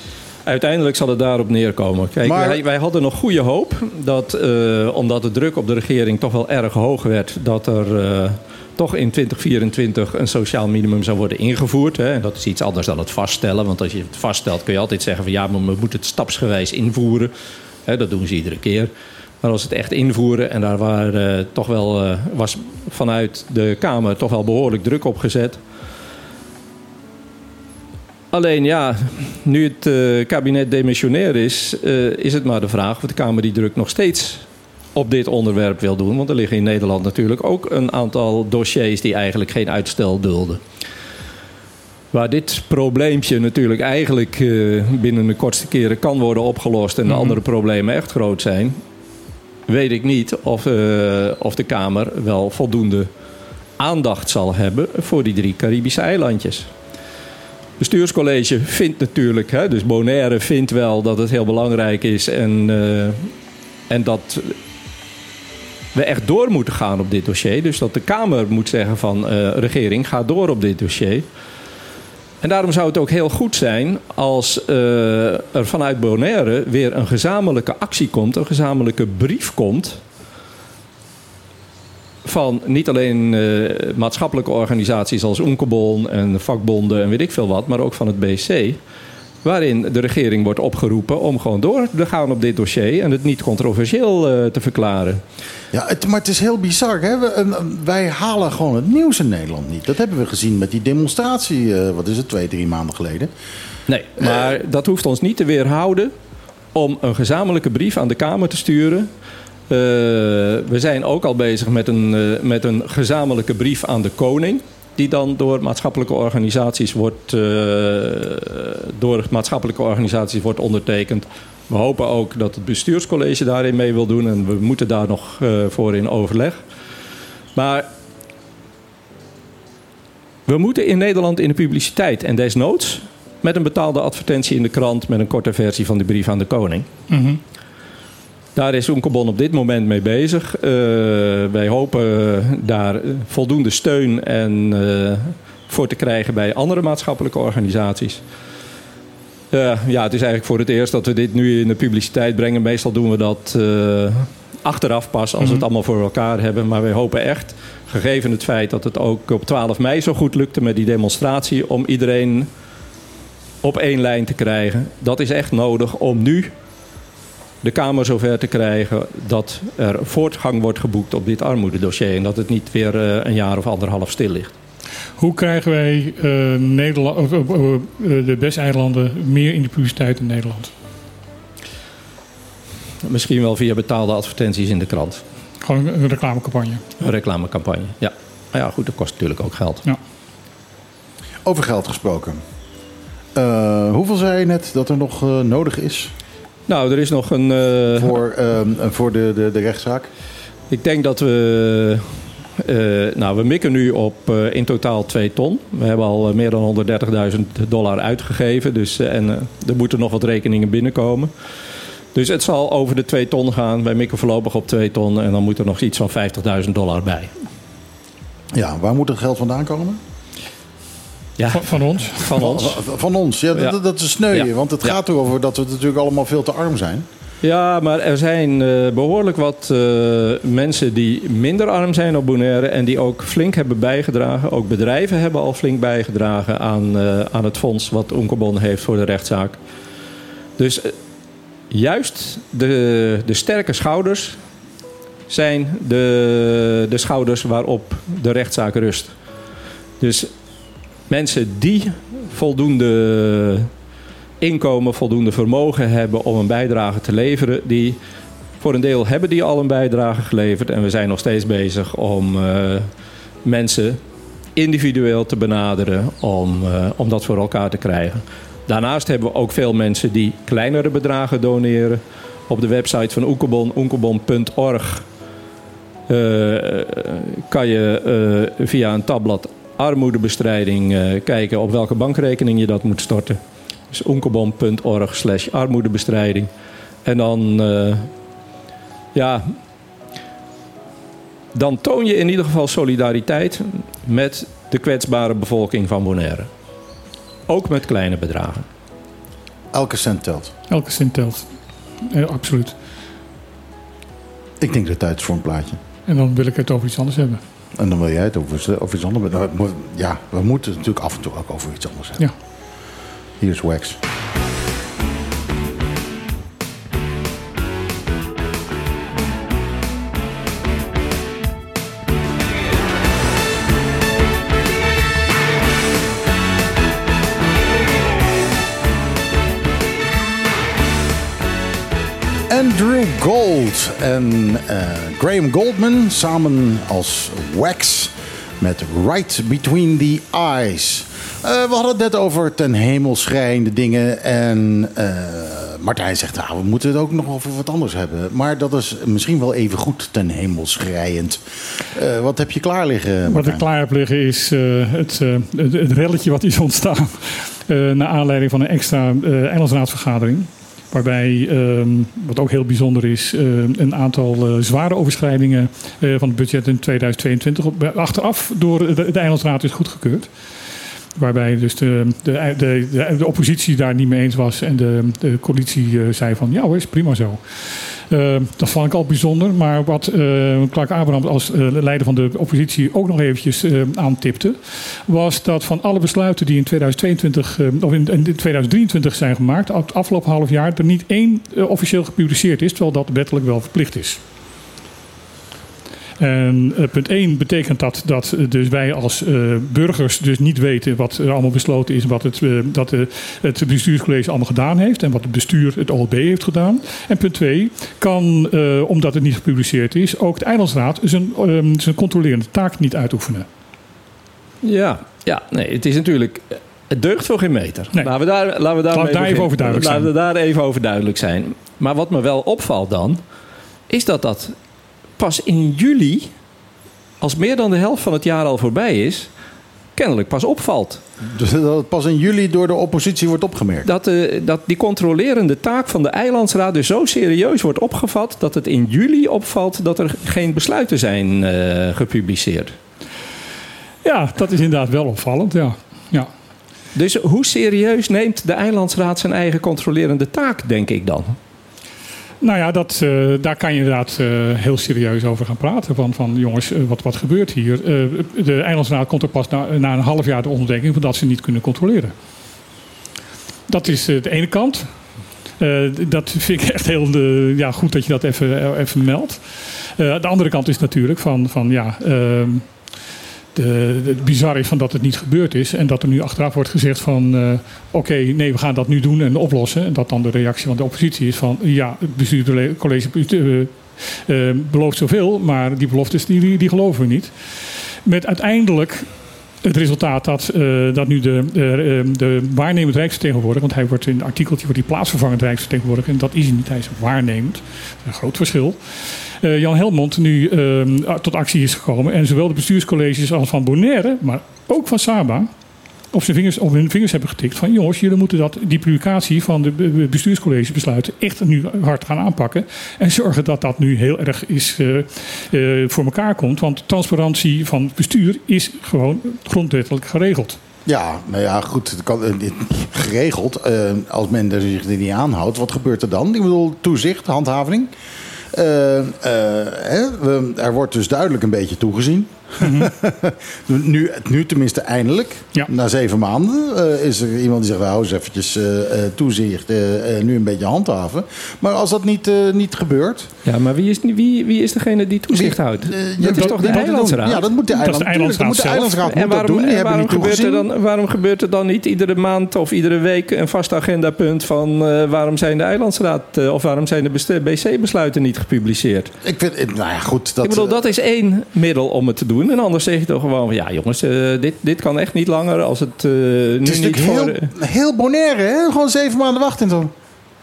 Uiteindelijk zal het daarop neerkomen. Kijk, Maar- wij, wij hadden nog goede hoop dat, eh, omdat de druk op de regering toch wel erg hoog werd, dat er eh, toch in 2024 een sociaal minimum zou worden ingevoerd. Hè. En dat is iets anders dan het vaststellen. Want als je het vaststelt kun je altijd zeggen van ja, maar we moeten het stapsgewijs invoeren. Hè, dat doen ze iedere keer. Maar als het echt invoeren, en daar waren, eh, toch wel, was vanuit de Kamer toch wel behoorlijk druk op gezet. Alleen ja, nu het eh, kabinet demissionair is, eh, is het maar de vraag of de Kamer die druk nog steeds op dit onderwerp wil doen. Want er liggen in Nederland natuurlijk ook een aantal dossiers die eigenlijk geen uitstel dulden. Waar dit probleempje natuurlijk eigenlijk eh, binnen de kortste keren kan worden opgelost en de andere problemen echt groot zijn, weet ik niet of, of de Kamer wel voldoende aandacht zal hebben voor die drie Caribische eilandjes bestuurscollege vindt natuurlijk, hè, dus Bonaire vindt wel dat het heel belangrijk is en, eh, en dat we echt door moeten gaan op dit dossier. Dus dat de Kamer moet zeggen van eh, regering, ga door op dit dossier. En daarom zou het ook heel goed zijn als eh, er vanuit Bonaire weer een gezamenlijke actie komt, een gezamenlijke brief komt van niet alleen eh, maatschappelijke organisaties als Onkebon en vakbonden en weet ik veel wat, maar ook van het BC. Waarin de regering wordt opgeroepen om gewoon door te gaan op dit dossier en het niet controversieel eh, te verklaren. Ja, het, maar het is heel bizar. Hè? We, wij halen gewoon het nieuws in Nederland niet. Dat hebben we gezien met die demonstratie, eh, wat is het, twee, drie maanden geleden. Nee, maar dat hoeft ons niet te weerhouden om een gezamenlijke brief aan de Kamer te sturen. Eh, we zijn ook al bezig met een, eh, met een gezamenlijke brief aan de koning. Die dan door maatschappelijke organisaties wordt, eh, door maatschappelijke organisaties wordt ondertekend. We hopen ook dat het bestuurscollege daarin mee wil doen. En we moeten daar nog voor in overleg. Maar we moeten in Nederland in de publiciteit en desnoods met een betaalde advertentie in de krant met een korte versie van de brief aan de koning. Daar is Oenkebon op dit moment mee bezig. Eh, wij hopen daar voldoende steun en eh, voor te krijgen bij andere maatschappelijke organisaties. Eh, ja, het is eigenlijk voor het eerst dat we dit nu in de publiciteit brengen. Meestal doen we dat eh, achteraf pas als we het allemaal voor elkaar hebben. Maar wij hopen echt, gegeven het feit dat het ook op 12 mei zo goed lukte met die demonstratie, om iedereen op één lijn te krijgen. Dat is echt nodig om nu de Kamer zover te krijgen dat er voortgang wordt geboekt op dit armoededossier. En dat het niet weer eh, een jaar of anderhalf stil ligt. Hoe krijgen wij eh, Nederland, of, eh, de Westeilanden meer in de publiciteit in Nederland? Misschien wel via betaalde advertenties in de krant. Gewoon een reclamecampagne. Een reclamecampagne, ja. Maar ja, goed, dat kost natuurlijk ook geld. Ja. Over geld gesproken. Eh, hoeveel zei je net dat er nog nodig is Nou, er is nog een... eh, voor, ehm, voor de, de, de rechtszaak? Ik denk dat we. eh, nou, we mikken nu op eh, in totaal 2 ton. We hebben al meer dan 130.000 dollar uitgegeven. Dus, en er moeten nog wat rekeningen binnenkomen. Dus het zal over de 2 ton gaan. Wij mikken voorlopig op 2 ton. En dan moet er nog iets van 50.000 dollar bij. Ja, waar moet het geld vandaan komen? Ja, Van, van ons. van ons. Van, van ons, ja, Ja. Dat, dat is sneu. Ja. Want het Ja. gaat erover dat we natuurlijk allemaal veel te arm zijn. Ja, maar er zijn eh, behoorlijk wat eh, mensen die minder arm zijn op Bonaire en die ook flink hebben bijgedragen. Ook bedrijven hebben al flink bijgedragen aan, eh, aan het fonds wat Onkebon heeft voor de rechtszaak. Dus juist de, de sterke schouders zijn de, de schouders waarop de rechtszaak rust. Dus mensen die voldoende inkomen, voldoende vermogen hebben om een bijdrage te leveren. Die voor een deel hebben die al een bijdrage geleverd. En we zijn nog steeds bezig om eh, mensen individueel te benaderen om, eh, om dat voor elkaar te krijgen. Daarnaast hebben we ook veel mensen die kleinere bedragen doneren. Op de website van Oekebon, oekebon.org, eh, kan je via een tabblad armoedebestrijding eh, kijken op welke bankrekening je dat moet storten. Dus onkebom.org slash armoedebestrijding. En dan, eh, ja, dan toon je in ieder geval solidariteit met de kwetsbare bevolking van Bonaire. Ook met kleine bedragen. Elke cent telt. Elke cent telt. Eh, absoluut. Ik denk dat het tijd is voor een plaatje. En dan wil ik het over iets anders hebben. En dan wil jij het over, over iets anders. Ja, we moeten het natuurlijk af en toe ook over iets anders hebben. Ja. Hier is Wax. En eh, Graham Goldman samen als Wax met Right Between the Eyes. Eh, we hadden het net over ten hemel schrijende dingen en eh, Martijn zegt, nou, we moeten het ook nog over wat anders hebben. Maar dat is misschien wel even goed ten hemel schrijend. Wat heb je klaar liggen, Wat ik klaar heb liggen is het, het, het relletje wat is ontstaan. naar aanleiding van een extra eilandsraadsvergadering. Waarbij, ehm, wat ook heel bijzonder is, eh, een aantal eh, zware overschrijdingen eh, van het budget in 2022 op, achteraf door de, eilandsraad is goedgekeurd. Waarbij dus de, de, de, de, oppositie daar niet mee eens was en de, de coalitie zei van ja hoor, is prima zo. Eh, dat vond ik al bijzonder. Maar wat eh, Clark Abraham als eh, leider van de oppositie ook nog eventjes aantipte... was dat van alle besluiten die in 2022 eh, of in, in 2023 zijn gemaakt... het afgelopen half jaar er niet één officieel gepubliceerd is... terwijl dat wettelijk wel verplicht is. En eh, punt 1 betekent dat dat dus wij als eh, burgers dus niet weten wat er allemaal besloten is, wat het, eh, dat het bestuurscollege allemaal gedaan heeft en wat het bestuur, het OLB, heeft gedaan. En punt 2 kan, omdat het niet gepubliceerd is, ook de eilandsraad zijn, eh, zijn controlerende taak niet uitoefenen. Ja, ja nee, het is natuurlijk. Het deugt voor geen meter. Nee. Laten we daar, laten we daar, Laten even over duidelijk laten zijn. we daar even over duidelijk zijn. Maar wat me wel opvalt dan, is dat dat pas in juli, als meer dan de helft van het jaar al voorbij is, kennelijk pas opvalt. Dus dat het pas in juli door de oppositie wordt opgemerkt. Dat, eh, dat die controlerende taak van de eilandsraad dus zo serieus wordt opgevat dat het in juli opvalt dat er geen besluiten zijn eh, gepubliceerd. Ja, dat is inderdaad wel opvallend, ja. ja. Dus hoe serieus neemt de eilandsraad zijn eigen controlerende taak, denk ik dan? Nou ja, dat, eh, daar kan je inderdaad eh, heel serieus over gaan praten. Van, van jongens, eh, wat, wat gebeurt hier? De Eilandsraad komt er pas na, na een half jaar de ontdekking van dat ze niet kunnen controleren. Dat is de ene kant. Dat vind ik echt heel ja, goed dat je dat even, even meldt. De andere kant is natuurlijk van, van ja, ehm, de, het bizar is van dat het niet gebeurd is. En dat er nu achteraf wordt gezegd van eh, oké, nee, we gaan dat nu doen en oplossen. En dat dan de reactie van de oppositie is van ja, het bestuurscollege uh, uh, belooft zoveel, maar die beloftes die, die, die geloven we niet. Met uiteindelijk het resultaat dat, eh, dat nu de, de, waarnemend rijksvertegenwoordiger, want hij wordt in het artikeltje wordt hij plaatsvervangend rijksvertegenwoordiger en dat is hij niet, hij is waarnemend. Een groot verschil. Eh, Jan Helmond nu eh, tot actie is gekomen en zowel de bestuurscolleges als van Bonaire, maar ook van Saba, op, zijn vingers, op hun vingers hebben getikt van jongens, jullie moeten dat, die publicatie van de be- bestuurscollege besluiten echt nu hard gaan aanpakken. En zorgen dat dat nu heel erg is, eh, eh, voor elkaar komt. Want transparantie van het bestuur is gewoon grondwettelijk geregeld. Ja, nou ja, goed. Kan, geregeld. als men er zich er niet aanhoudt, wat gebeurt er dan? Ik bedoel, toezicht, handhaving. Eh, eh, hè, er wordt dus duidelijk een beetje toegezien. nu, nu tenminste eindelijk. Na zeven maanden eh, is er iemand die zegt... nou, eens eventjes eh, eh, toezicht, nu een beetje handhaven. Maar als dat niet, eh, niet gebeurt... Ja, maar wie is, wie, wie is degene die toezicht houdt? ja, dat is toch de eilandsraad? Ja, dat moet de eilandsraad En waarom, doen. Die en hebben waarom, niet gebeurt er dan, waarom gebeurt er dan niet iedere maand of iedere week een vast agendapunt van eh, waarom zijn de eilandsraad of waarom zijn de BC-besluiten niet gepubliceerd? Ik vind, nou ja, goed. Dat, ik bedoel, dat is één middel om het te doen. En anders zeg je toch gewoon van ja jongens, eh, dit, dit kan echt niet langer als het eh, nu Het is niet voor... heel, heel bonaire, hè? Gewoon zeven maanden wachten en zo.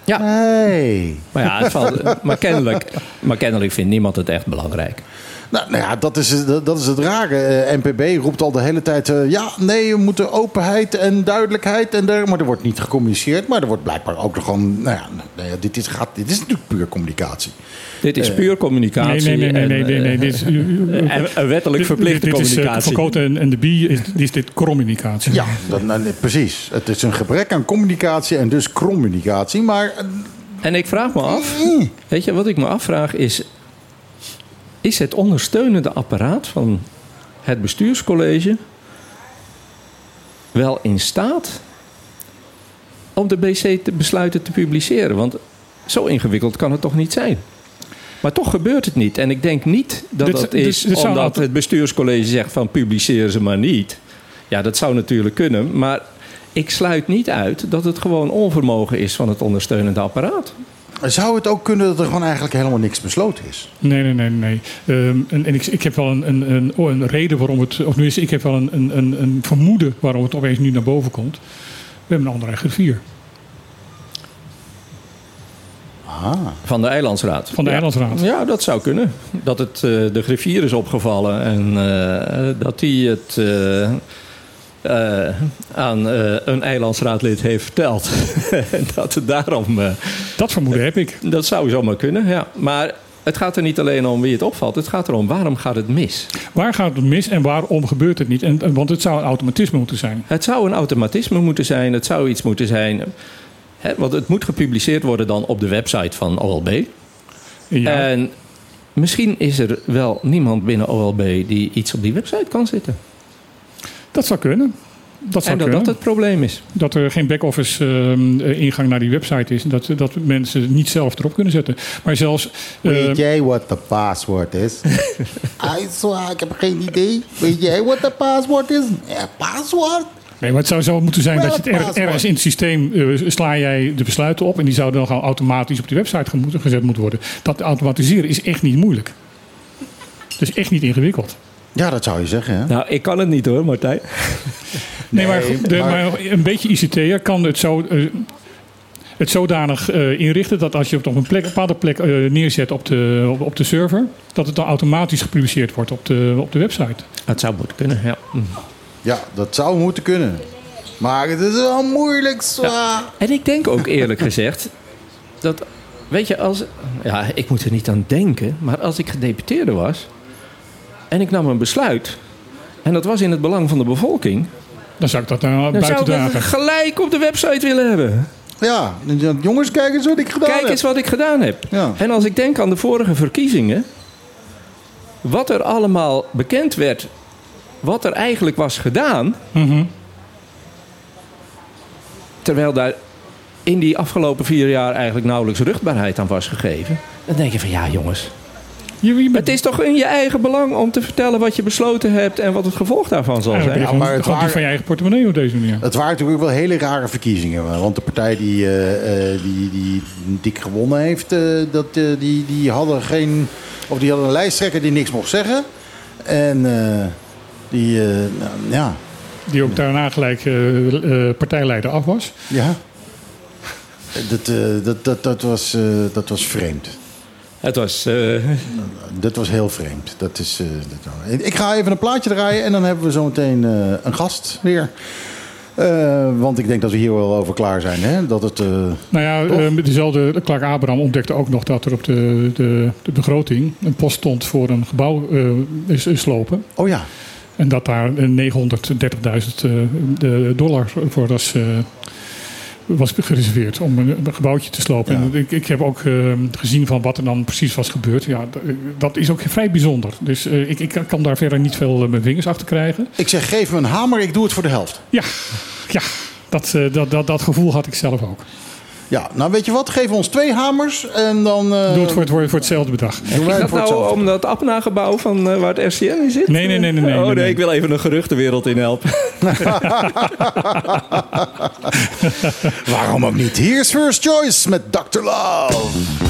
Ja. Nee. Maar ja, het valt, maar, kennelijk, maar kennelijk vindt niemand het echt belangrijk. Nou, nou ja, dat is, dat, is het rare. Eh, NPB roept al de hele tijd... eh, ja, nee, we moeten openheid en duidelijkheid. En der, maar er wordt niet gecommuniceerd. Maar er wordt blijkbaar ook nog gewoon... Nou ja, nou ja, dit, is, gaat, dit is natuurlijk puur communicatie. Dit is Eh, puur communicatie. Nee, nee, nee, nee, en, nee, nee, nee, dit is, en- wettelijk verplichte dit, dit is, communicatie. En, en de Bie is, is dit communicatie. Ja, dat, nou, nee, precies. Het is een gebrek aan communicatie en dus communicatie. Maar En ik vraag me af, weet je, wat ik me afvraag is... is het ondersteunende apparaat van het bestuurscollege... wel in staat om de BC-besluiten te publiceren? Want zo ingewikkeld kan het toch niet zijn? Maar toch gebeurt het niet. En ik denk niet dat Dit- dat dit- is dit zou omdat altijd- het bestuurscollege zegt van publiceer ze maar niet. Ja, dat zou natuurlijk kunnen. Maar ik sluit niet uit dat het gewoon onvermogen is van het ondersteunende apparaat. Zou het ook kunnen dat er gewoon eigenlijk helemaal niks besloten is? Nee, nee, nee, nee. Ehm, en en ik, ik heb wel een, een, een, oh, een reden waarom het, of tenminste, ik heb wel een, een, een, een vermoeden waarom het opeens nu naar boven komt. We hebben een andere griffier. Van de Eilandsraad. Van de ja. Eilandsraad. Ja, dat zou kunnen. Dat het eh, de griffier is opgevallen en eh, dat hij het eh, eh, aan eh, een eilandsraadlid heeft verteld. dat het daarom... eh, dat vermoeden heb ik. Dat zou zomaar kunnen, ja. Maar het gaat er niet alleen om wie het opvalt. Het gaat erom waarom gaat het mis. Waar gaat het mis en waarom gebeurt het niet? En, want het zou een automatisme moeten zijn. Het zou een automatisme moeten zijn. Het zou iets moeten zijn... Hè, want het moet gepubliceerd worden dan op de website van OLB. En misschien is er wel niemand binnen OLB die iets op die website kan zetten. Dat zou kunnen. Dat zou en dat kunnen. dat het probleem is. Dat er geen back-office ehm, eh, ingang naar die website is. En dat, dat mensen niet zelf erop kunnen zetten. Maar zelfs... Weet ehm, jij wat de paswoord is? I swear, ik heb geen idee. Weet jij wat de paswoord is? Ja, paswoord? Nee, maar het zou zo moeten zijn dat je het ergens in het systeem eh, sla jij de besluiten op en die zouden dan gewoon automatisch op die website gezet moeten worden. Dat automatiseren is echt niet moeilijk. Het is echt niet ingewikkeld. Ja, dat zou je zeggen. Hè? Nou, ik kan het niet hoor, Martijn. Nee, maar, de- maar- maar een beetje ICT'er kan het zo. eh, het zodanig eh, inrichten dat als je het op een, plek, een bepaalde plek eh, neerzet op de, op, op de server, dat het dan automatisch gepubliceerd wordt op de, op de website. Het zou moeten kunnen, ja. Ja, dat zou moeten kunnen. Maar het is wel moeilijk zwaar. En ik denk ook eerlijk gezegd dat, weet je, als, ja, ik moet er niet aan denken, maar als ik gedeputeerde was en ik nam een besluit en dat was in het belang van de bevolking... Dan zou ik dat nou dan buiten zou ik gelijk op de website willen hebben. Ja, jongens, kijk eens wat ik gedaan Kijk heb. eens wat ik gedaan heb. Ja. En als ik denk aan de vorige verkiezingen... wat er allemaal bekend werd... wat er eigenlijk was gedaan... Mhm. terwijl daar in die afgelopen vier jaar eigenlijk nauwelijks rugbaarheid aan was gegeven... dan denk je van ja jongens... Je, je bent Het is toch in je eigen belang om te vertellen wat je besloten hebt... en wat het gevolg daarvan zal zijn. je maar het gewoon waren- die van je eigen portemonnee op deze manier. Het waren natuurlijk wel hele rare verkiezingen. Want de partij die, eh, eh, die, die dik gewonnen heeft, eh, dat, eh, die, die hadden geen. Of die hadden een lijsttrekker die niks mocht zeggen. En eh, die, eh, nou, ja. Die ook daarna gelijk eh, eh, partijleider af was. ja. Dat, eh, dat, dat, dat, was, eh, dat was vreemd. Het was... eh, Dat was heel vreemd. Dat is, eh, dat- ik ga even een plaatje draaien en dan hebben we zometeen eh een gast weer. Eh, want ik denk dat we hier wel over klaar zijn. Hè? Dat het, eh, Nou ja, Toch? met dezelfde Clark Abraham ontdekte ook nog dat er op de, de, de begroting een post stond voor een gebouw eh, is, is slopen. oh ja, En dat daar eh, 930.000 eh, de dollar voor was, eh, was gereserveerd om een, een gebouwtje te slopen. Ja. En ik, ik heb ook eh, gezien van wat er dan precies was gebeurd. Ja, d- dat is ook vrij bijzonder. Dus eh, ik, ik kan daar verder niet veel eh, mijn vingers achter krijgen. ik zeg geef me een hamer, ik doe het voor de helft. Ja, ja dat, eh, dat, dat, dat gevoel had ik zelf ook. Ja, nou weet je wat? Geef ons twee hamers en dan... eh, Doe het voor, het, voor, voor hetzelfde bedrag. doen wij Is het voor nou hetzelfde. om dat Apna-gebouw van eh, waar het RCN in zit? Nee, nee, nee, nee, nee, Oh nee, nee, nee. ik wil even een geruchtenwereld in helpen. Waarom ook niet? Hier is First Choice met Dr. Love.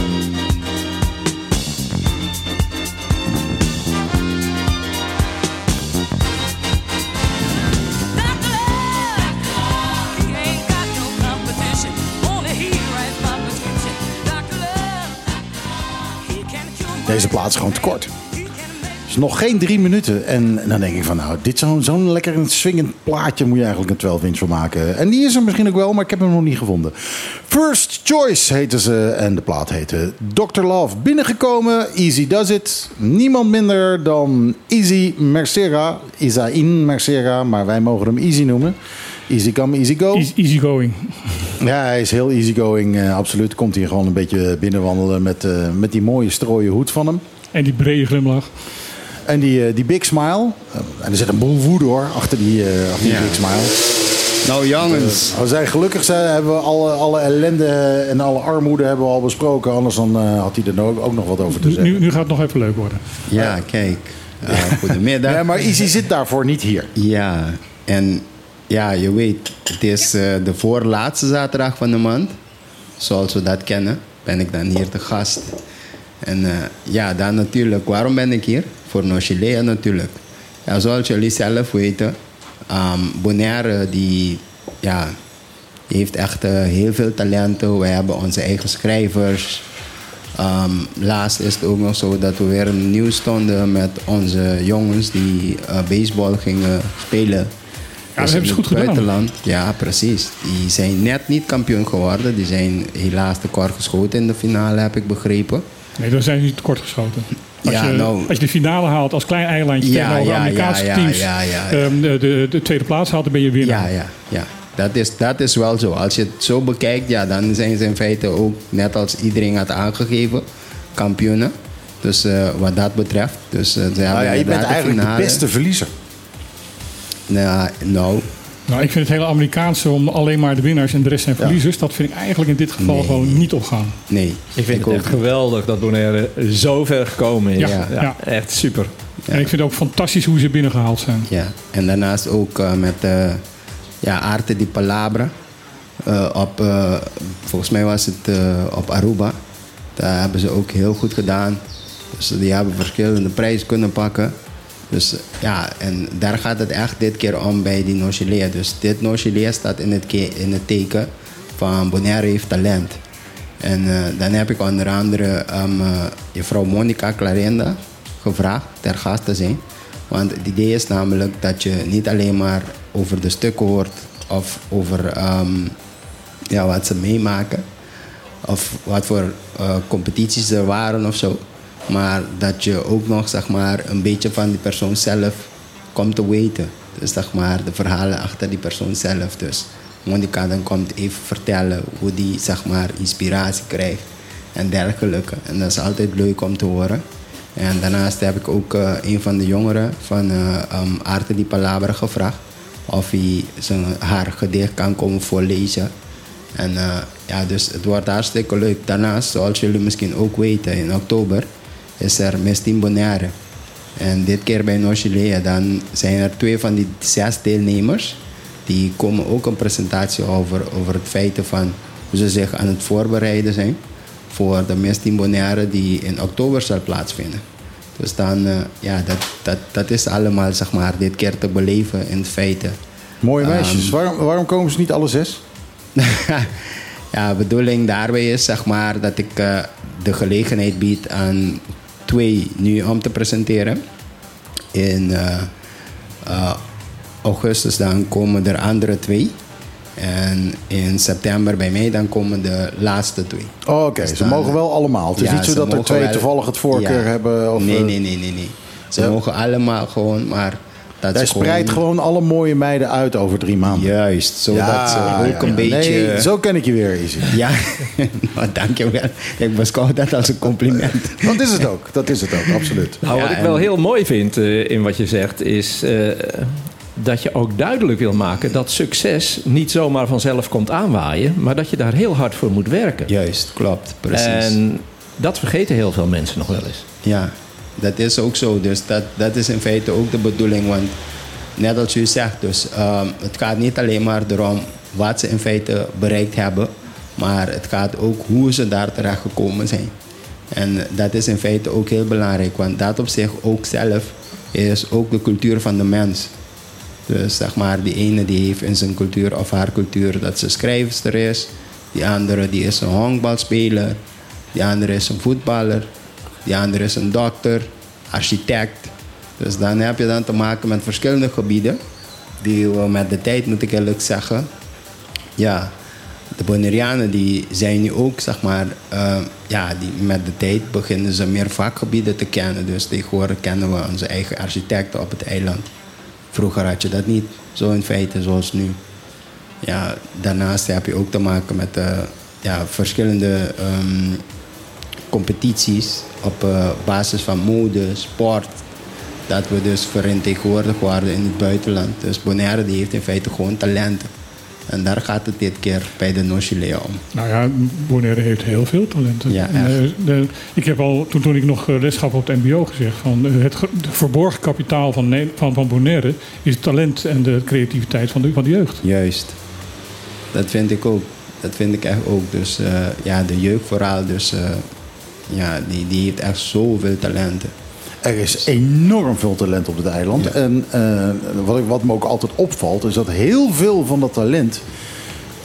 Deze plaats gewoon te kort. Is nog geen drie minuten. En dan denk ik van, nou, dit zo'n zo'n lekker swingend plaatje moet je eigenlijk een 12 inch van maken. En die is er misschien ook wel, maar ik heb hem nog niet gevonden. First Choice heten ze en de plaat heette Dr. Love. Binnengekomen, Easy Does It. Niemand minder dan Easy Mercera. Isain Mercera, maar wij mogen hem Easy noemen. Easy come, easy go. Easy, easy going. Ja, hij is heel easygoing, eh, absoluut. Komt hier gewoon een beetje binnenwandelen met, eh, met die mooie strooien hoed van hem. En die brede glimlach. En die, eh, die big smile. En er zit een boel woede hoor, achter die, eh, achter die Ja. big smile. Nou jongens, Als zij gelukkig zijn, hebben we alle, alle ellende en alle armoede hebben we al besproken. Anders dan, eh, had hij er ook, ook nog wat over te Nu, zeggen. nu, nu gaat het nog even leuk worden. ja kijk, eh, goedemiddag. Ja, maar Easy zit daarvoor niet hier. Ja, en ja, je weet, het is eh, de voorlaatste zaterdag van de maand. Zoals we dat kennen, ben ik dan hier te gast. En eh, ja, dan natuurlijk, waarom ben ik hier? Voor Nochilea natuurlijk. Ja, zoals jullie zelf weten, ehm Bonaire die, ja, die heeft echt eh, heel veel talenten. Wij hebben onze eigen schrijvers. Ehm, laatst is het ook nog zo dat we weer nieuws stonden met onze jongens die baseball gingen spelen. Ja, dat hebben ze goed het gedaan. buitenland. Ja, precies. Die zijn net niet kampioen geworden. Die zijn helaas tekort geschoten in de finale, heb ik begrepen. Nee, daar zijn ze niet tekort geschoten. Als, Ja, je, nou- als je de finale haalt als klein eilandje Ja, tegenover ja, Amerikaanse ja, ja, teams, ja, ja, ja. ehm, de, de, de tweede plaats haalt, dan ben je winnaar. Ja, ja, ja. Dat is, dat is wel zo. Als je het zo bekijkt, ja, dan zijn ze in feite ook, net als iedereen had aangegeven, kampioenen. Dus eh, wat dat betreft. Dus, eh, ze Nou hebben ja, je bent eigenlijk de beste verliezer. Nou, nou, Nou, ik vind het hele Amerikaanse om alleen maar de winnaars en de rest zijn Ja. verliezers. Dat vind ik eigenlijk in dit geval Nee. gewoon niet opgaan. nee. Ik vind het ook echt geweldig dat Bonaire zo ver gekomen is. Ja, ja. Echt super. Ja. En ik vind het ook fantastisch hoe ze binnengehaald zijn. Ja, en daarnaast ook eh, met eh ja, Arte di Palabra. Eh, op, eh, volgens mij was het op Aruba. Daar hebben ze ook heel goed gedaan. Dus die hebben verschillende prijzen kunnen pakken. Dus ja, en daar gaat het echt dit keer om bij die Nochilea. Dus dit Nochilea staat in het, in het teken van Bonaire heeft talent. En eh, dan heb ik onder andere um, uh, juffrouw Monica Clarenda gevraagd ter gast te zijn. Want het idee is namelijk dat je niet alleen maar over de stukken hoort of over ehm, ja, wat ze meemaken. Of wat voor eh, competities er waren of zo. Maar dat je ook nog zeg maar, een beetje van die persoon zelf komt te weten. Dus zeg maar de verhalen achter die persoon zelf. Dus Monica dan komt even vertellen hoe die zeg maar inspiratie krijgt en dergelijke. En dat is altijd leuk om te horen. En daarnaast heb ik ook eh, een van de jongeren van eh um, Arte di Palabra gevraagd of hij zijn, haar gedicht kan komen voorlezen. En eh, ja, dus het wordt hartstikke leuk. Daarnaast, zoals jullie misschien ook weten, in oktober is er Mestin Bonaire. En dit keer bij Nochilea, dan zijn er twee van die zes deelnemers. Die komen ook een presentatie over, over het feit van hoe ze zich aan het voorbereiden zijn voor de Mestin Bonaire die in oktober zal plaatsvinden. Dus dan, eh, ja, dat, dat, dat is allemaal zeg maar dit keer te beleven in feite. Mooie meisjes. Ehm, waarom, waarom komen ze niet alle zes? ja, de bedoeling daarbij is zeg maar dat ik eh, de gelegenheid bied aan twee nu om te presenteren. In eh, eh, augustus dan komen er andere twee. En in september bij mij dan komen de laatste twee. Oh, Oké, Dus ze mogen wel allemaal. Het is Ja, niet zo dat er twee wel- toevallig het voorkeur Ja. hebben. Of, nee, eh, nee, nee, nee, nee. Ze Ja. mogen allemaal gewoon, maar Hij spreidt gewoon alle mooie meiden uit over drie maanden. Juist, zodat ze ook een beetje... Nee, zo ken ik je weer, Izzy. Ja, nou, dankjewel. Ik beschouw dat als een compliment. Dat is het ook, dat is het ook, absoluut. Nou, wat Ja, ik wel heel mooi vind eh, in wat je zegt, is eh, dat je ook duidelijk wil maken dat succes niet zomaar vanzelf komt aanwaaien, maar dat je daar heel hard voor moet werken. Juist, klopt, precies. En dat vergeten heel veel mensen nog wel eens. Ja, dat is ook zo. Dus dat, dat is in feite ook de bedoeling. Want net als u zegt, dus, ehm, het gaat niet alleen maar erom wat ze in feite bereikt hebben. Maar het gaat ook hoe ze daar terecht gekomen zijn. En dat is in feite ook heel belangrijk. Want dat op zich ook zelf is ook de cultuur van de mens. Dus zeg maar, die ene die heeft in zijn cultuur of haar cultuur dat ze schrijfster is. Die andere die is een honkbalspeler. Die andere is een voetballer. Die andere is een dokter, architect. Dus dan heb je dan te maken met verschillende gebieden. Die we met de tijd, moet ik eerlijk zeggen. Ja, de Bonaireanen die zijn nu ook, zeg maar, eh, ja, die met de tijd beginnen ze meer vakgebieden te kennen. Dus tegenwoordig kennen we onze eigen architecten op het eiland. Vroeger had je dat niet zo in feite zoals nu. Ja, daarnaast heb je ook te maken met eh, ja, verschillende ehm, competities op eh, basis van mode, sport. Dat we dus vertegenwoordigd worden in het buitenland. Dus Bonaire die heeft in feite gewoon talenten. En daar gaat het dit keer bij de Nochilea om. Nou ja, Bonaire heeft heel veel talenten. Ja, eh, de- ik heb al, toen, toen ik nog eh, les gaf op het mbo gezegd... van het ge- het verborgen kapitaal van, van, van Bonaire... is het talent en de creativiteit van de, van de jeugd. Juist. Dat vind ik ook. Dat vind ik echt ook. Dus ja, de jeugd vooral. Dus ja, die, die heeft echt zoveel talenten. Er is enorm veel talent op het eiland. En eh, wat, ik, wat me ook altijd opvalt, is dat heel veel van dat talent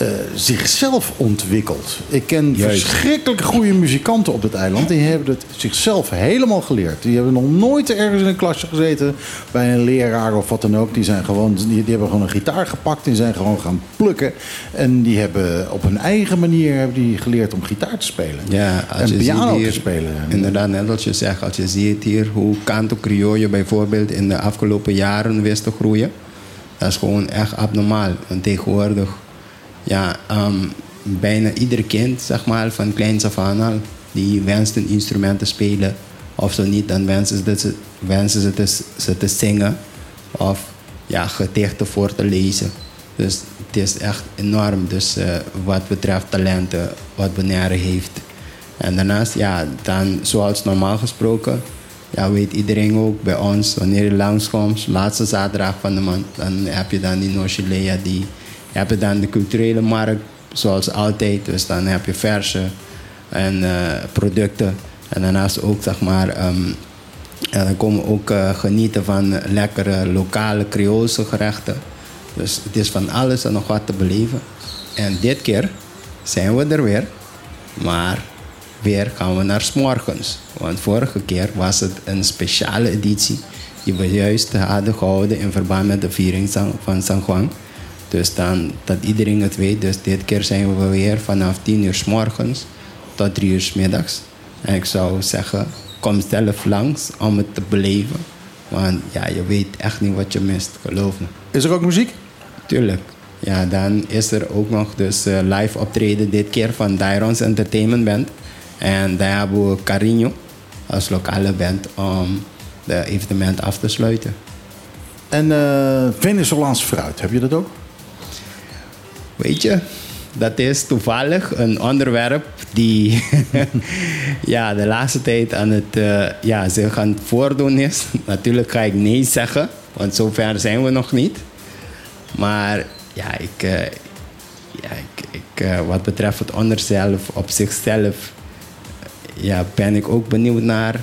eh, zichzelf ontwikkelt. Ik ken Juist. verschrikkelijk goede muzikanten op het eiland. Die hebben het zichzelf helemaal geleerd. Die hebben nog nooit ergens in een klasje gezeten bij een leraar of wat dan ook. Die, zijn gewoon, die, die hebben gewoon een gitaar gepakt en zijn gewoon gaan plukken. En die hebben op hun eigen manier hebben die geleerd om gitaar te spelen. Ja, als en je piano hier, te spelen. Inderdaad, net als je zegt, als je ziet hier hoe Canto Criollo bijvoorbeeld in de afgelopen jaren wist te groeien. Dat is gewoon echt abnormaal. Want tegenwoordig, ja, ehm, bijna ieder kind, zeg maar, van kleins af aan al, die wenst een instrument te spelen. Of zo niet, dan wensen ze, ze, wensen ze, te, ze te zingen. Of ja, gedichten voor te lezen. Dus het is echt enorm. Dus eh, wat betreft talenten, wat Bonaire heeft. En daarnaast, ja, dan zoals normaal gesproken, ja, weet iedereen ook bij ons, wanneer je langskomt, laatste zaterdag van de maand, dan heb je dan die Nochilea, die je dan de culturele markt, zoals altijd. Dus dan heb je verse en eh, producten. En daarnaast ook, zeg maar, ehm, en dan komen we ook eh, genieten van lekkere lokale Creoolse gerechten. Dus het is van alles en nog wat te beleven. En dit keer zijn we er weer. Maar weer gaan we naar 's morgens. Want vorige keer was het een speciale editie die we juist hadden gehouden in verband met de viering van San Juan. Dus dan, dat iedereen het weet. Dus dit keer zijn we weer vanaf 10 uur 's morgens tot 3 uur 's middags. En ik zou zeggen, kom zelf langs om het te beleven. Want ja, je weet echt niet wat je mist, geloof me. Is er ook muziek? Tuurlijk. Ja, dan is er ook nog dus eh, live optreden dit keer van Dyrons Entertainment Band. En daar hebben we Carino als lokale band om de evenement af te sluiten. En Venezolaans fruit, heb je dat ook? Weet je, dat is toevallig een onderwerp die ja, de laatste tijd aan het eh, ja, zich aan het voordoen is. Natuurlijk ga ik nee zeggen, want zover zijn we nog niet. Maar ja, ik, eh, ja, ik, eh, wat betreft het onderzelf op zichzelf, ja, ben ik ook benieuwd naar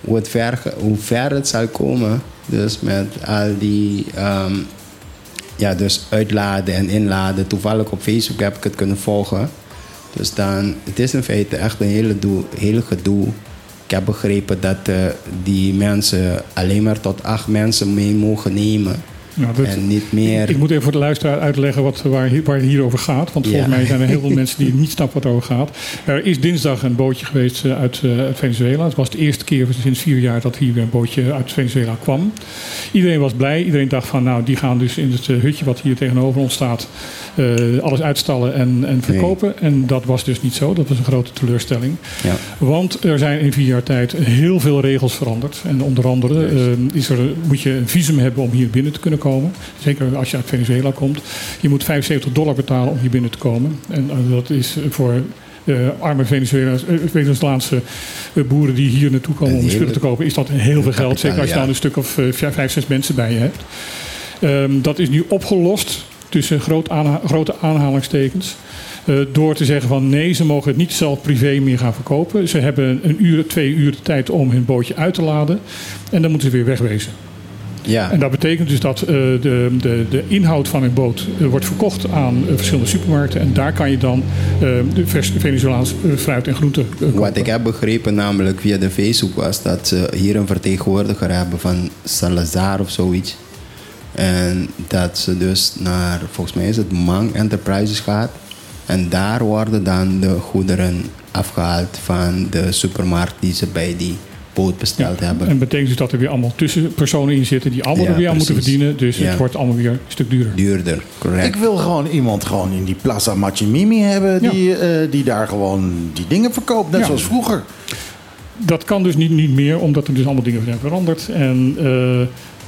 hoe, het ver, hoe ver het zal komen. Dus met al die ehm, ja, dus uitladen en inladen. Toevallig op Facebook heb ik het kunnen volgen. Dus dan, het is in feite echt een hele, hele gedoe. Ik heb begrepen dat eh, die mensen alleen maar tot acht mensen mee mogen nemen. Nou, dat- en niet meer. Ik moet even voor de luisteraar uitleggen wat, waar, waar het hier over gaat. Want volgens mij zijn er heel veel mensen die niet snappen wat er over gaat. Er is dinsdag een bootje geweest eh, uit, eh, uit Venezuela. Het was de eerste keer sinds vier jaar dat hier weer een bootje uit Venezuela kwam. Iedereen was blij. Iedereen dacht van nou, die gaan dus in het eh, hutje wat hier tegenover ons staat... alles uitstallen en, en verkopen. En dat was dus niet zo. Dat was een grote teleurstelling. Ja. Want er zijn in vier jaar tijd heel veel regels veranderd. En onder andere is er, moet je een visum hebben om hier binnen te kunnen komen. Zeker als je uit Venezuela komt. Je moet 75 dollar betalen om hier binnen te komen. En eh, dat is voor eh, arme eh, Venezolaanse boeren die hier naartoe komen om spullen te kopen, is dat heel veel geld. Zeker als je dan een stuk of eh, vijf, zes mensen bij je hebt. Ehm, dat is nu opgelost tussen groot aanha- grote aanhalingstekens. door te zeggen van nee, ze mogen het niet zelf privé meer gaan verkopen. Ze hebben een uur, twee uur de tijd om hun bootje uit te laden. En dan moeten ze weer wegwezen. Ja, En dat betekent dus dat eh, de, de, de inhoud van een boot eh, wordt verkocht aan eh, verschillende supermarkten. En daar kan je dan de vers Venezolaans fruit en groenten eh, kopen. Wat ik heb begrepen, namelijk via de Facebook, was dat ze hier een vertegenwoordiger hebben van Salazar of zoiets. En dat ze dus naar, volgens mij is het Mang Enterprises gaat. En daar worden dan de goederen afgehaald van de supermarkt die ze bij die boot besteld hebben. En betekent dus dat er weer allemaal tussenpersonen in zitten die allemaal Ja, er weer aan moeten verdienen. Dus Ja. het wordt allemaal weer een stuk duurder. Duurder, Ik correct. wil gewoon iemand gewoon in die Plaza Machimimi hebben... Die, eh, die daar gewoon die dingen verkoopt, net Ja. zoals vroeger. Dat kan dus niet, niet meer, omdat er dus allemaal dingen zijn veranderd. En, eh,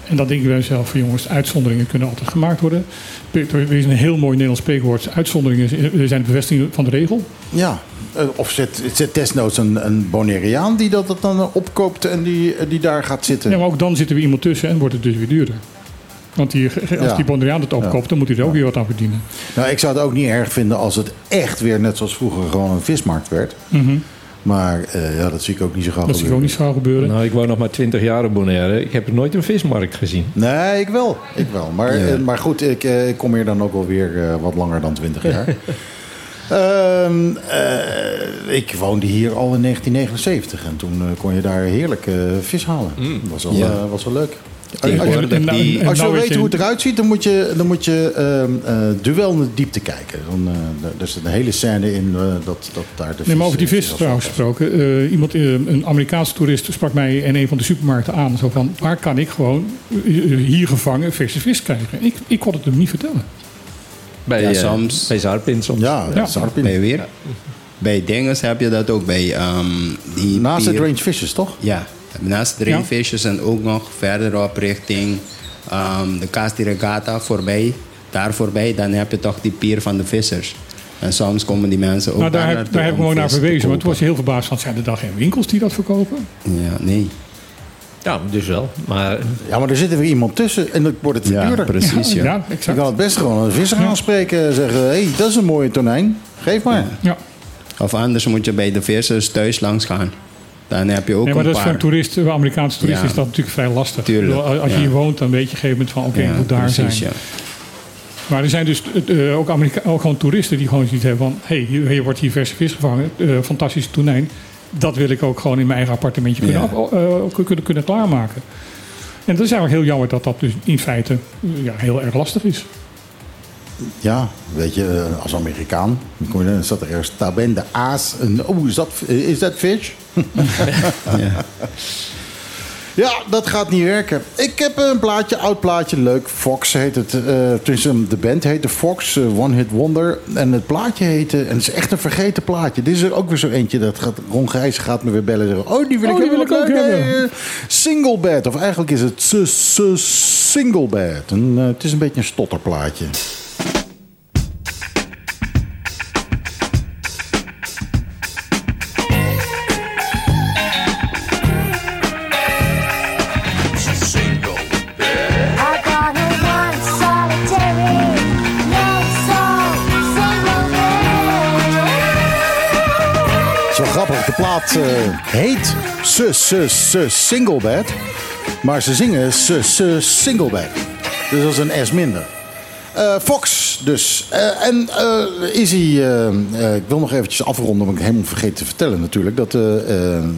en dan denken wij zelf van jongens, uitzonderingen kunnen altijd gemaakt worden. Er is een heel mooi Nederlands spreekwoord. Uitzonderingen zijn de bevestiging van de regel. Ja, eh, of zet, zet desnoods een, een Bonaireaan die dat, dat dan eh, opkoopt en die, eh, die daar gaat zitten. Ja, maar ook dan zit er weer iemand tussen en wordt het dus weer duurder. Want die, als Ja. die Bondriaan het opkoopt, dan moet hij er ook weer wat aan verdienen. Nou, ik zou het ook niet erg vinden als het echt weer net zoals vroeger gewoon een vismarkt werd. Maar eh, ja, dat zie ik ook niet zo gauw Dat zie ik ook niet zo gebeuren. Nou, ik woon nog maar 20 jaar op Bonaire. Ik heb nooit een vismarkt gezien. Nee, ik wel. Ik wel. Maar, Ja. eh, maar goed, ik, eh, ik kom hier dan ook wel weer eh, wat langer dan 20 jaar. Ehm, eh, ik woonde hier al in 1979 en toen kon je daar heerlijk vis halen. Dat was wel, Ja. eh, was wel leuk. Tegenwoordig die- Als je nou wil weet weten je- hoe het eruit ziet, dan moet je, dan moet je ehm, eh, duel in de diepte kijken. Dan, eh, er zit een hele scène in eh, dat, dat daar de Nee, maar over die vis trouwens gesproken. eh, iemand, een Amerikaanse toerist sprak mij in een van de supermarkten aan. Zo van, waar kan ik gewoon hier gevangen verse vis krijgen? Ik, ik kon het hem niet vertellen. Bij, Ja, soms. bij Zarpin soms. Ja, Ja. Bij weer. Bij dinges heb je dat ook bij ehm, die Naast het Range Fishes, toch? Ja, naast de Ja. Rainfishes en ook nog verderop richting ehm, de Regatta voorbij. Daar voorbij, dan heb je toch die pier van de vissers. En soms komen die mensen ook nou, daar, heb, daar heb ik gewoon naar verwezen. Maar toen was je heel verbaasd van, zijn er dan geen winkels die dat verkopen? Ja, nee. Ja, dus wel. Maar Ja, maar er zit er weer iemand tussen en dan wordt het Ja, duurder. precies. Ja. ja Je exact. kan het best gewoon een visser aanspreken en zeggen... hé, hey, dat is een mooie tonijn. Geef maar. Ja. Of anders moet je bij de vissers thuis langs gaan. Dan heb je ook Nee, maar een dat is voor paar. een toerist, een Amerikaanse toerist, Ja. is dat natuurlijk vrij lastig. Tuurlijk, Ik bedoel, Als je ja. hier woont, dan weet je op een gegeven moment van, oké, ik moet daar precies, zijn. ja. Maar er zijn dus eh, ook, Amerika ook gewoon toeristen die gewoon zoiets hebben van... hé, hey, hier, hier wordt hier verse vis gevangen, eh, fantastische tonijn. Dat wil ik ook gewoon in mijn eigen appartementje kunnen, eh, kunnen, kunnen klaarmaken. En dat is eigenlijk heel jammer dat dat dus in feite eh, ja, heel erg lastig is. Ja, weet je, eh, als Amerikaan. Dan staat er ergens tabende aas. En, oh, is dat, is dat fish? Ja. Ja, dat gaat niet werken. Ik heb een plaatje, oud plaatje, leuk. Fox heet het. tussen de band heette Fox, eh, One Hit Wonder. En het plaatje heette, en het is echt een vergeten plaatje. Dit is er ook weer zo eentje. Dat gaat, Ron Gijs gaat me weer bellen en zeggen... Oh, die wil ik, Oh, die wil ik ook hebben. Single Bed. Of eigenlijk is het Single Bed. En, het is een beetje een stotterplaatje. Eh, heet Se Se Se Single Bed. Maar ze zingen Se Se Single. Dus dat is een S minder. Eh, Fox dus. Eh, en eh Izzy, ik wil nog eventjes afronden, want ik helemaal vergeten te vertellen natuurlijk. Dat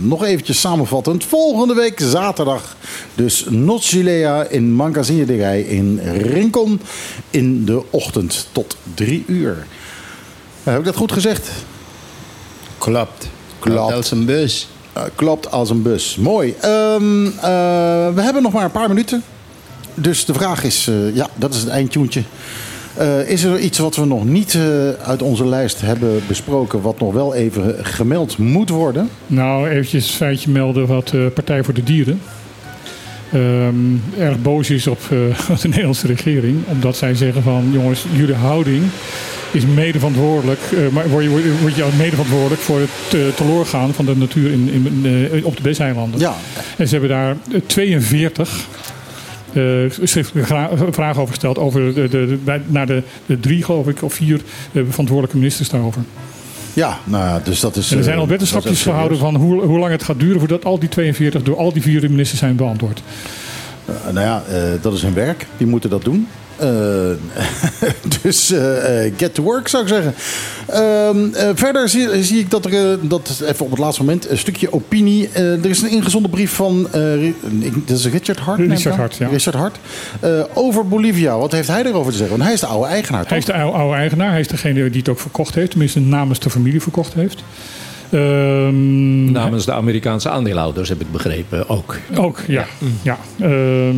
nog eventjes samenvattend. Volgende week zaterdag dus Nocilea in Magazine de Rij in Rincon. In de ochtend tot drie uur. Heb ik dat goed gezegd? Klopt. Klopt. Als een bus. Eh, klopt als een bus. Mooi. Ehm, eh, we hebben nog maar een paar minuten. Dus de vraag is, eh, ja, dat is het eindtjoentje. Eh, is er iets wat we nog niet eh, uit onze lijst hebben besproken... wat nog wel even gemeld moet worden? Nou, eventjes een feitje melden wat de Partij voor de Dieren ehm, erg boos is op eh, de Nederlandse regering. Omdat zij zeggen van, jongens, jullie houding is mede verantwoordelijk, eh, maar word je, word je- mede verantwoordelijk voor het eh, teloorgaan van de natuur in, in, eh, op de Besseilanden. Ja. En ze hebben daar eh, 42 eh, schriftelijke gra- vragen over gesteld. Over de, de, naar de, de drie, geloof ik, of vier verantwoordelijke ministers daarover. Ja, nou ja, dus dat is... En er zijn al wetenschapjes gehouden van hoe, hoe lang het gaat duren voordat al die 42 door al die vier ministers zijn beantwoord. Nou ja, dat is hun werk. Die moeten dat doen. Eh, dus eh, eh, get to work, zou ik zeggen. Ehm, eh, verder zie, zie ik dat er, dat even op het laatste moment, een stukje opinie. Er is een ingezonden brief van, dat is Richard Hart. Richard? Hart, ja. Richard Hart. Over Bolivia. Wat heeft hij erover te zeggen? Want hij is de oude eigenaar, Hij is de oude, oude eigenaar, hij is degene die het ook verkocht heeft, tenminste namens de familie verkocht heeft. Ehm, Namens de Amerikaanse aandeelhouders heb ik begrepen ook. Ook, ja. ja. Ehm,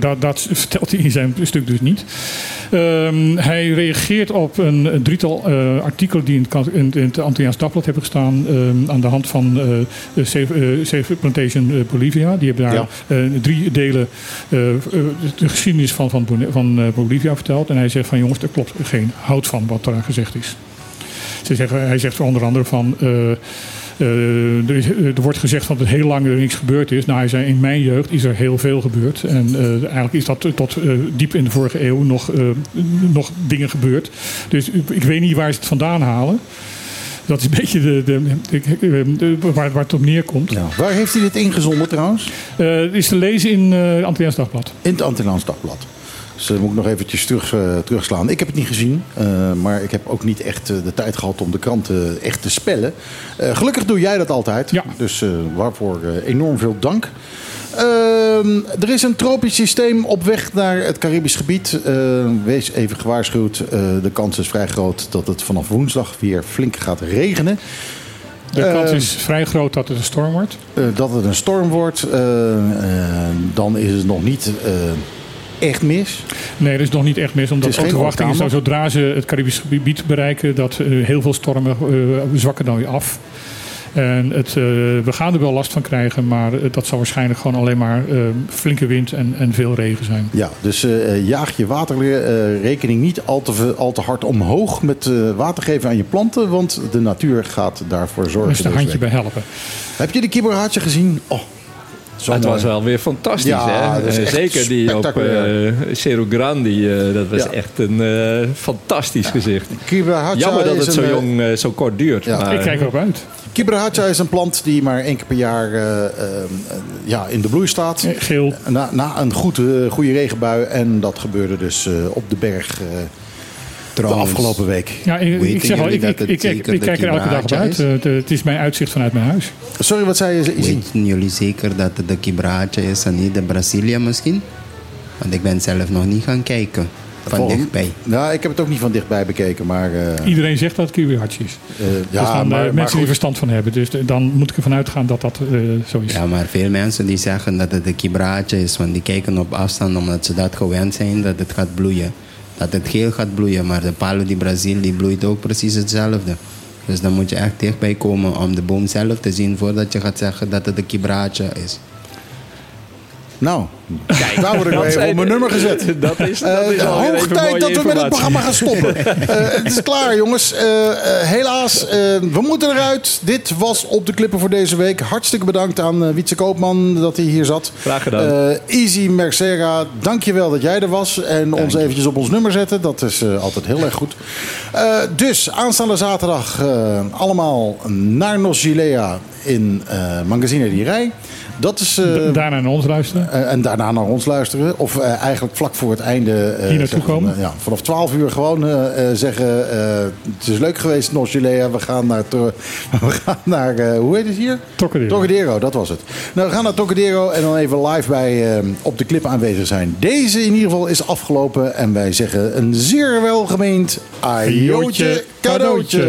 dat, dat vertelt hij in zijn stuk dus niet. Ehm, hij reageert op een, een drietal eh, artikelen die in het, in, in het Antilliaans Dagblad hebben gestaan. ehm, aan de hand van eh, de Safe, Safe Plantation Bolivia. Die hebben daar Ja. eh, drie delen de geschiedenis van, van, van eh, Bolivia verteld. En hij zegt van jongens, er klopt geen hout van wat daar gezegd is. Zeggen, hij zegt onder andere van. eh, eh, er, is- er wordt gezegd dat er heel lang er niks gebeurd is. Nou, hij zei in mijn jeugd is er heel veel gebeurd. En eh, eigenlijk is dat tot eh, diep in de vorige eeuw nog, eh, nog dingen gebeurd. Dus ik- weet niet waar ze het vandaan halen. Dat is een beetje de, de, waar, waar het op neerkomt. Ja. Waar heeft hij dit ingezonden trouwens? Eh, het is te lezen in eh het Antilliaans Dagblad. In het Antilliaans Dagblad. Dus dat moet ik nog eventjes terug, eh, terugslaan. Ik heb het niet gezien, eh, maar ik heb ook niet echt eh, de tijd gehad om de kranten echt te spellen. Eh, gelukkig doe jij dat altijd. Ja. Dus eh, waarvoor eh, enorm veel dank. Ehm, er is een tropisch systeem op weg naar het Caribisch gebied. Eh, wees even gewaarschuwd. Eh, de kans is vrij groot dat het vanaf woensdag weer flink gaat regenen. De Eh, kans is vrij groot dat het een storm wordt. Eh, dat het een storm wordt, eh, eh, dan is het nog niet eh, echt mis. Nee, dat is nog niet echt mis. Omdat de verwachting is dat zodra ze het Caribisch gebied bereiken, dat eh, heel veel stormen eh, zwakken dan weer af. En het, eh, we gaan er wel last van krijgen, maar dat zal waarschijnlijk gewoon alleen maar flinke wind en, en veel regen zijn. Ja, dus jaag je waterrekening niet al te, al te hard omhoog met water geven aan je planten, want de natuur gaat daarvoor zorgen. Is een handje bij helpen. Heb je de kibberhaatje gezien? Oh, zo het mooi. was wel weer fantastisch, Ja, hè? Eh, Zeker die op eh Cerro Grande, eh, dat was Ja. echt een eh, fantastisch gezicht. Jammer dat het zo een, jong, zo kort duurt. Ja. maar- Ik kijk erop uit. Kibrahacha is een plant die maar één keer per jaar ja, in de bloei staat. Geel. Na, na een goed, eh, goede regenbui. En dat gebeurde dus eh, op de berg de afgelopen week. Ja, ik, ik zeg al, ik, dat ik, het ik, ik, kijk er elke dag op uit. Eh, het, is mijn uitzicht vanuit mijn huis. Sorry, wat zei je? Weten jullie zeker dat het de Kibrahacha is en niet de Brasilia misschien? Want ik ben zelf nog niet gaan kijken. van dichtbij. Nou, ik heb het ook niet van dichtbij bekeken, maar... eh, Iedereen zegt dat het kiwihartje is. eh, dus ja, dan, eh, maar, maar mensen die verstand van hebben. Dus dan moet ik ervan uitgaan dat dat eh, zo is. Ja, maar veel mensen die zeggen dat het een kibraatje is, want die kijken op afstand omdat ze dat gewend zijn dat het gaat bloeien. Dat het geel gaat bloeien, maar de palo di Brazil die bloeit ook precies hetzelfde. Dus dan moet je echt dichtbij komen om de boom zelf te zien voordat je gaat zeggen dat het een kibraatje is. Nou, kijk, daar word ik weer even op mijn nummer gezet. Dat is, dat Eh, is alweer hoog tijd dat we met het programma gaan stoppen. Eh, het is klaar, jongens. Eh, helaas, we moeten eruit. Dit was Op de Klippen voor deze week. Hartstikke bedankt aan Wietse Koopman dat hij hier zat. Graag gedaan. Easy Mercera, dankjewel dat jij er was. En ons eventjes op ons nummer zetten. Dat is altijd heel erg goed. Dus, aanstaande zaterdag allemaal naar Nos Gilea in Magazine die Rij. Dat is... eh, Da- Daarna naar ons luisteren. eh, en daarna naar ons luisteren. Of eh, eigenlijk vlak voor het einde. Hier naartoe komen? ja, vanaf 12 uur gewoon zeggen. het is leuk geweest, Nosilea. We gaan naar. We gaan naar hoe heet het hier? Trocadero. Trocadero, dat was het. Nou, we gaan naar Trocadero en dan even live bij op de clip aanwezig zijn. Deze in ieder geval is afgelopen. En wij zeggen een zeer welgemeend ajootje cadeautje.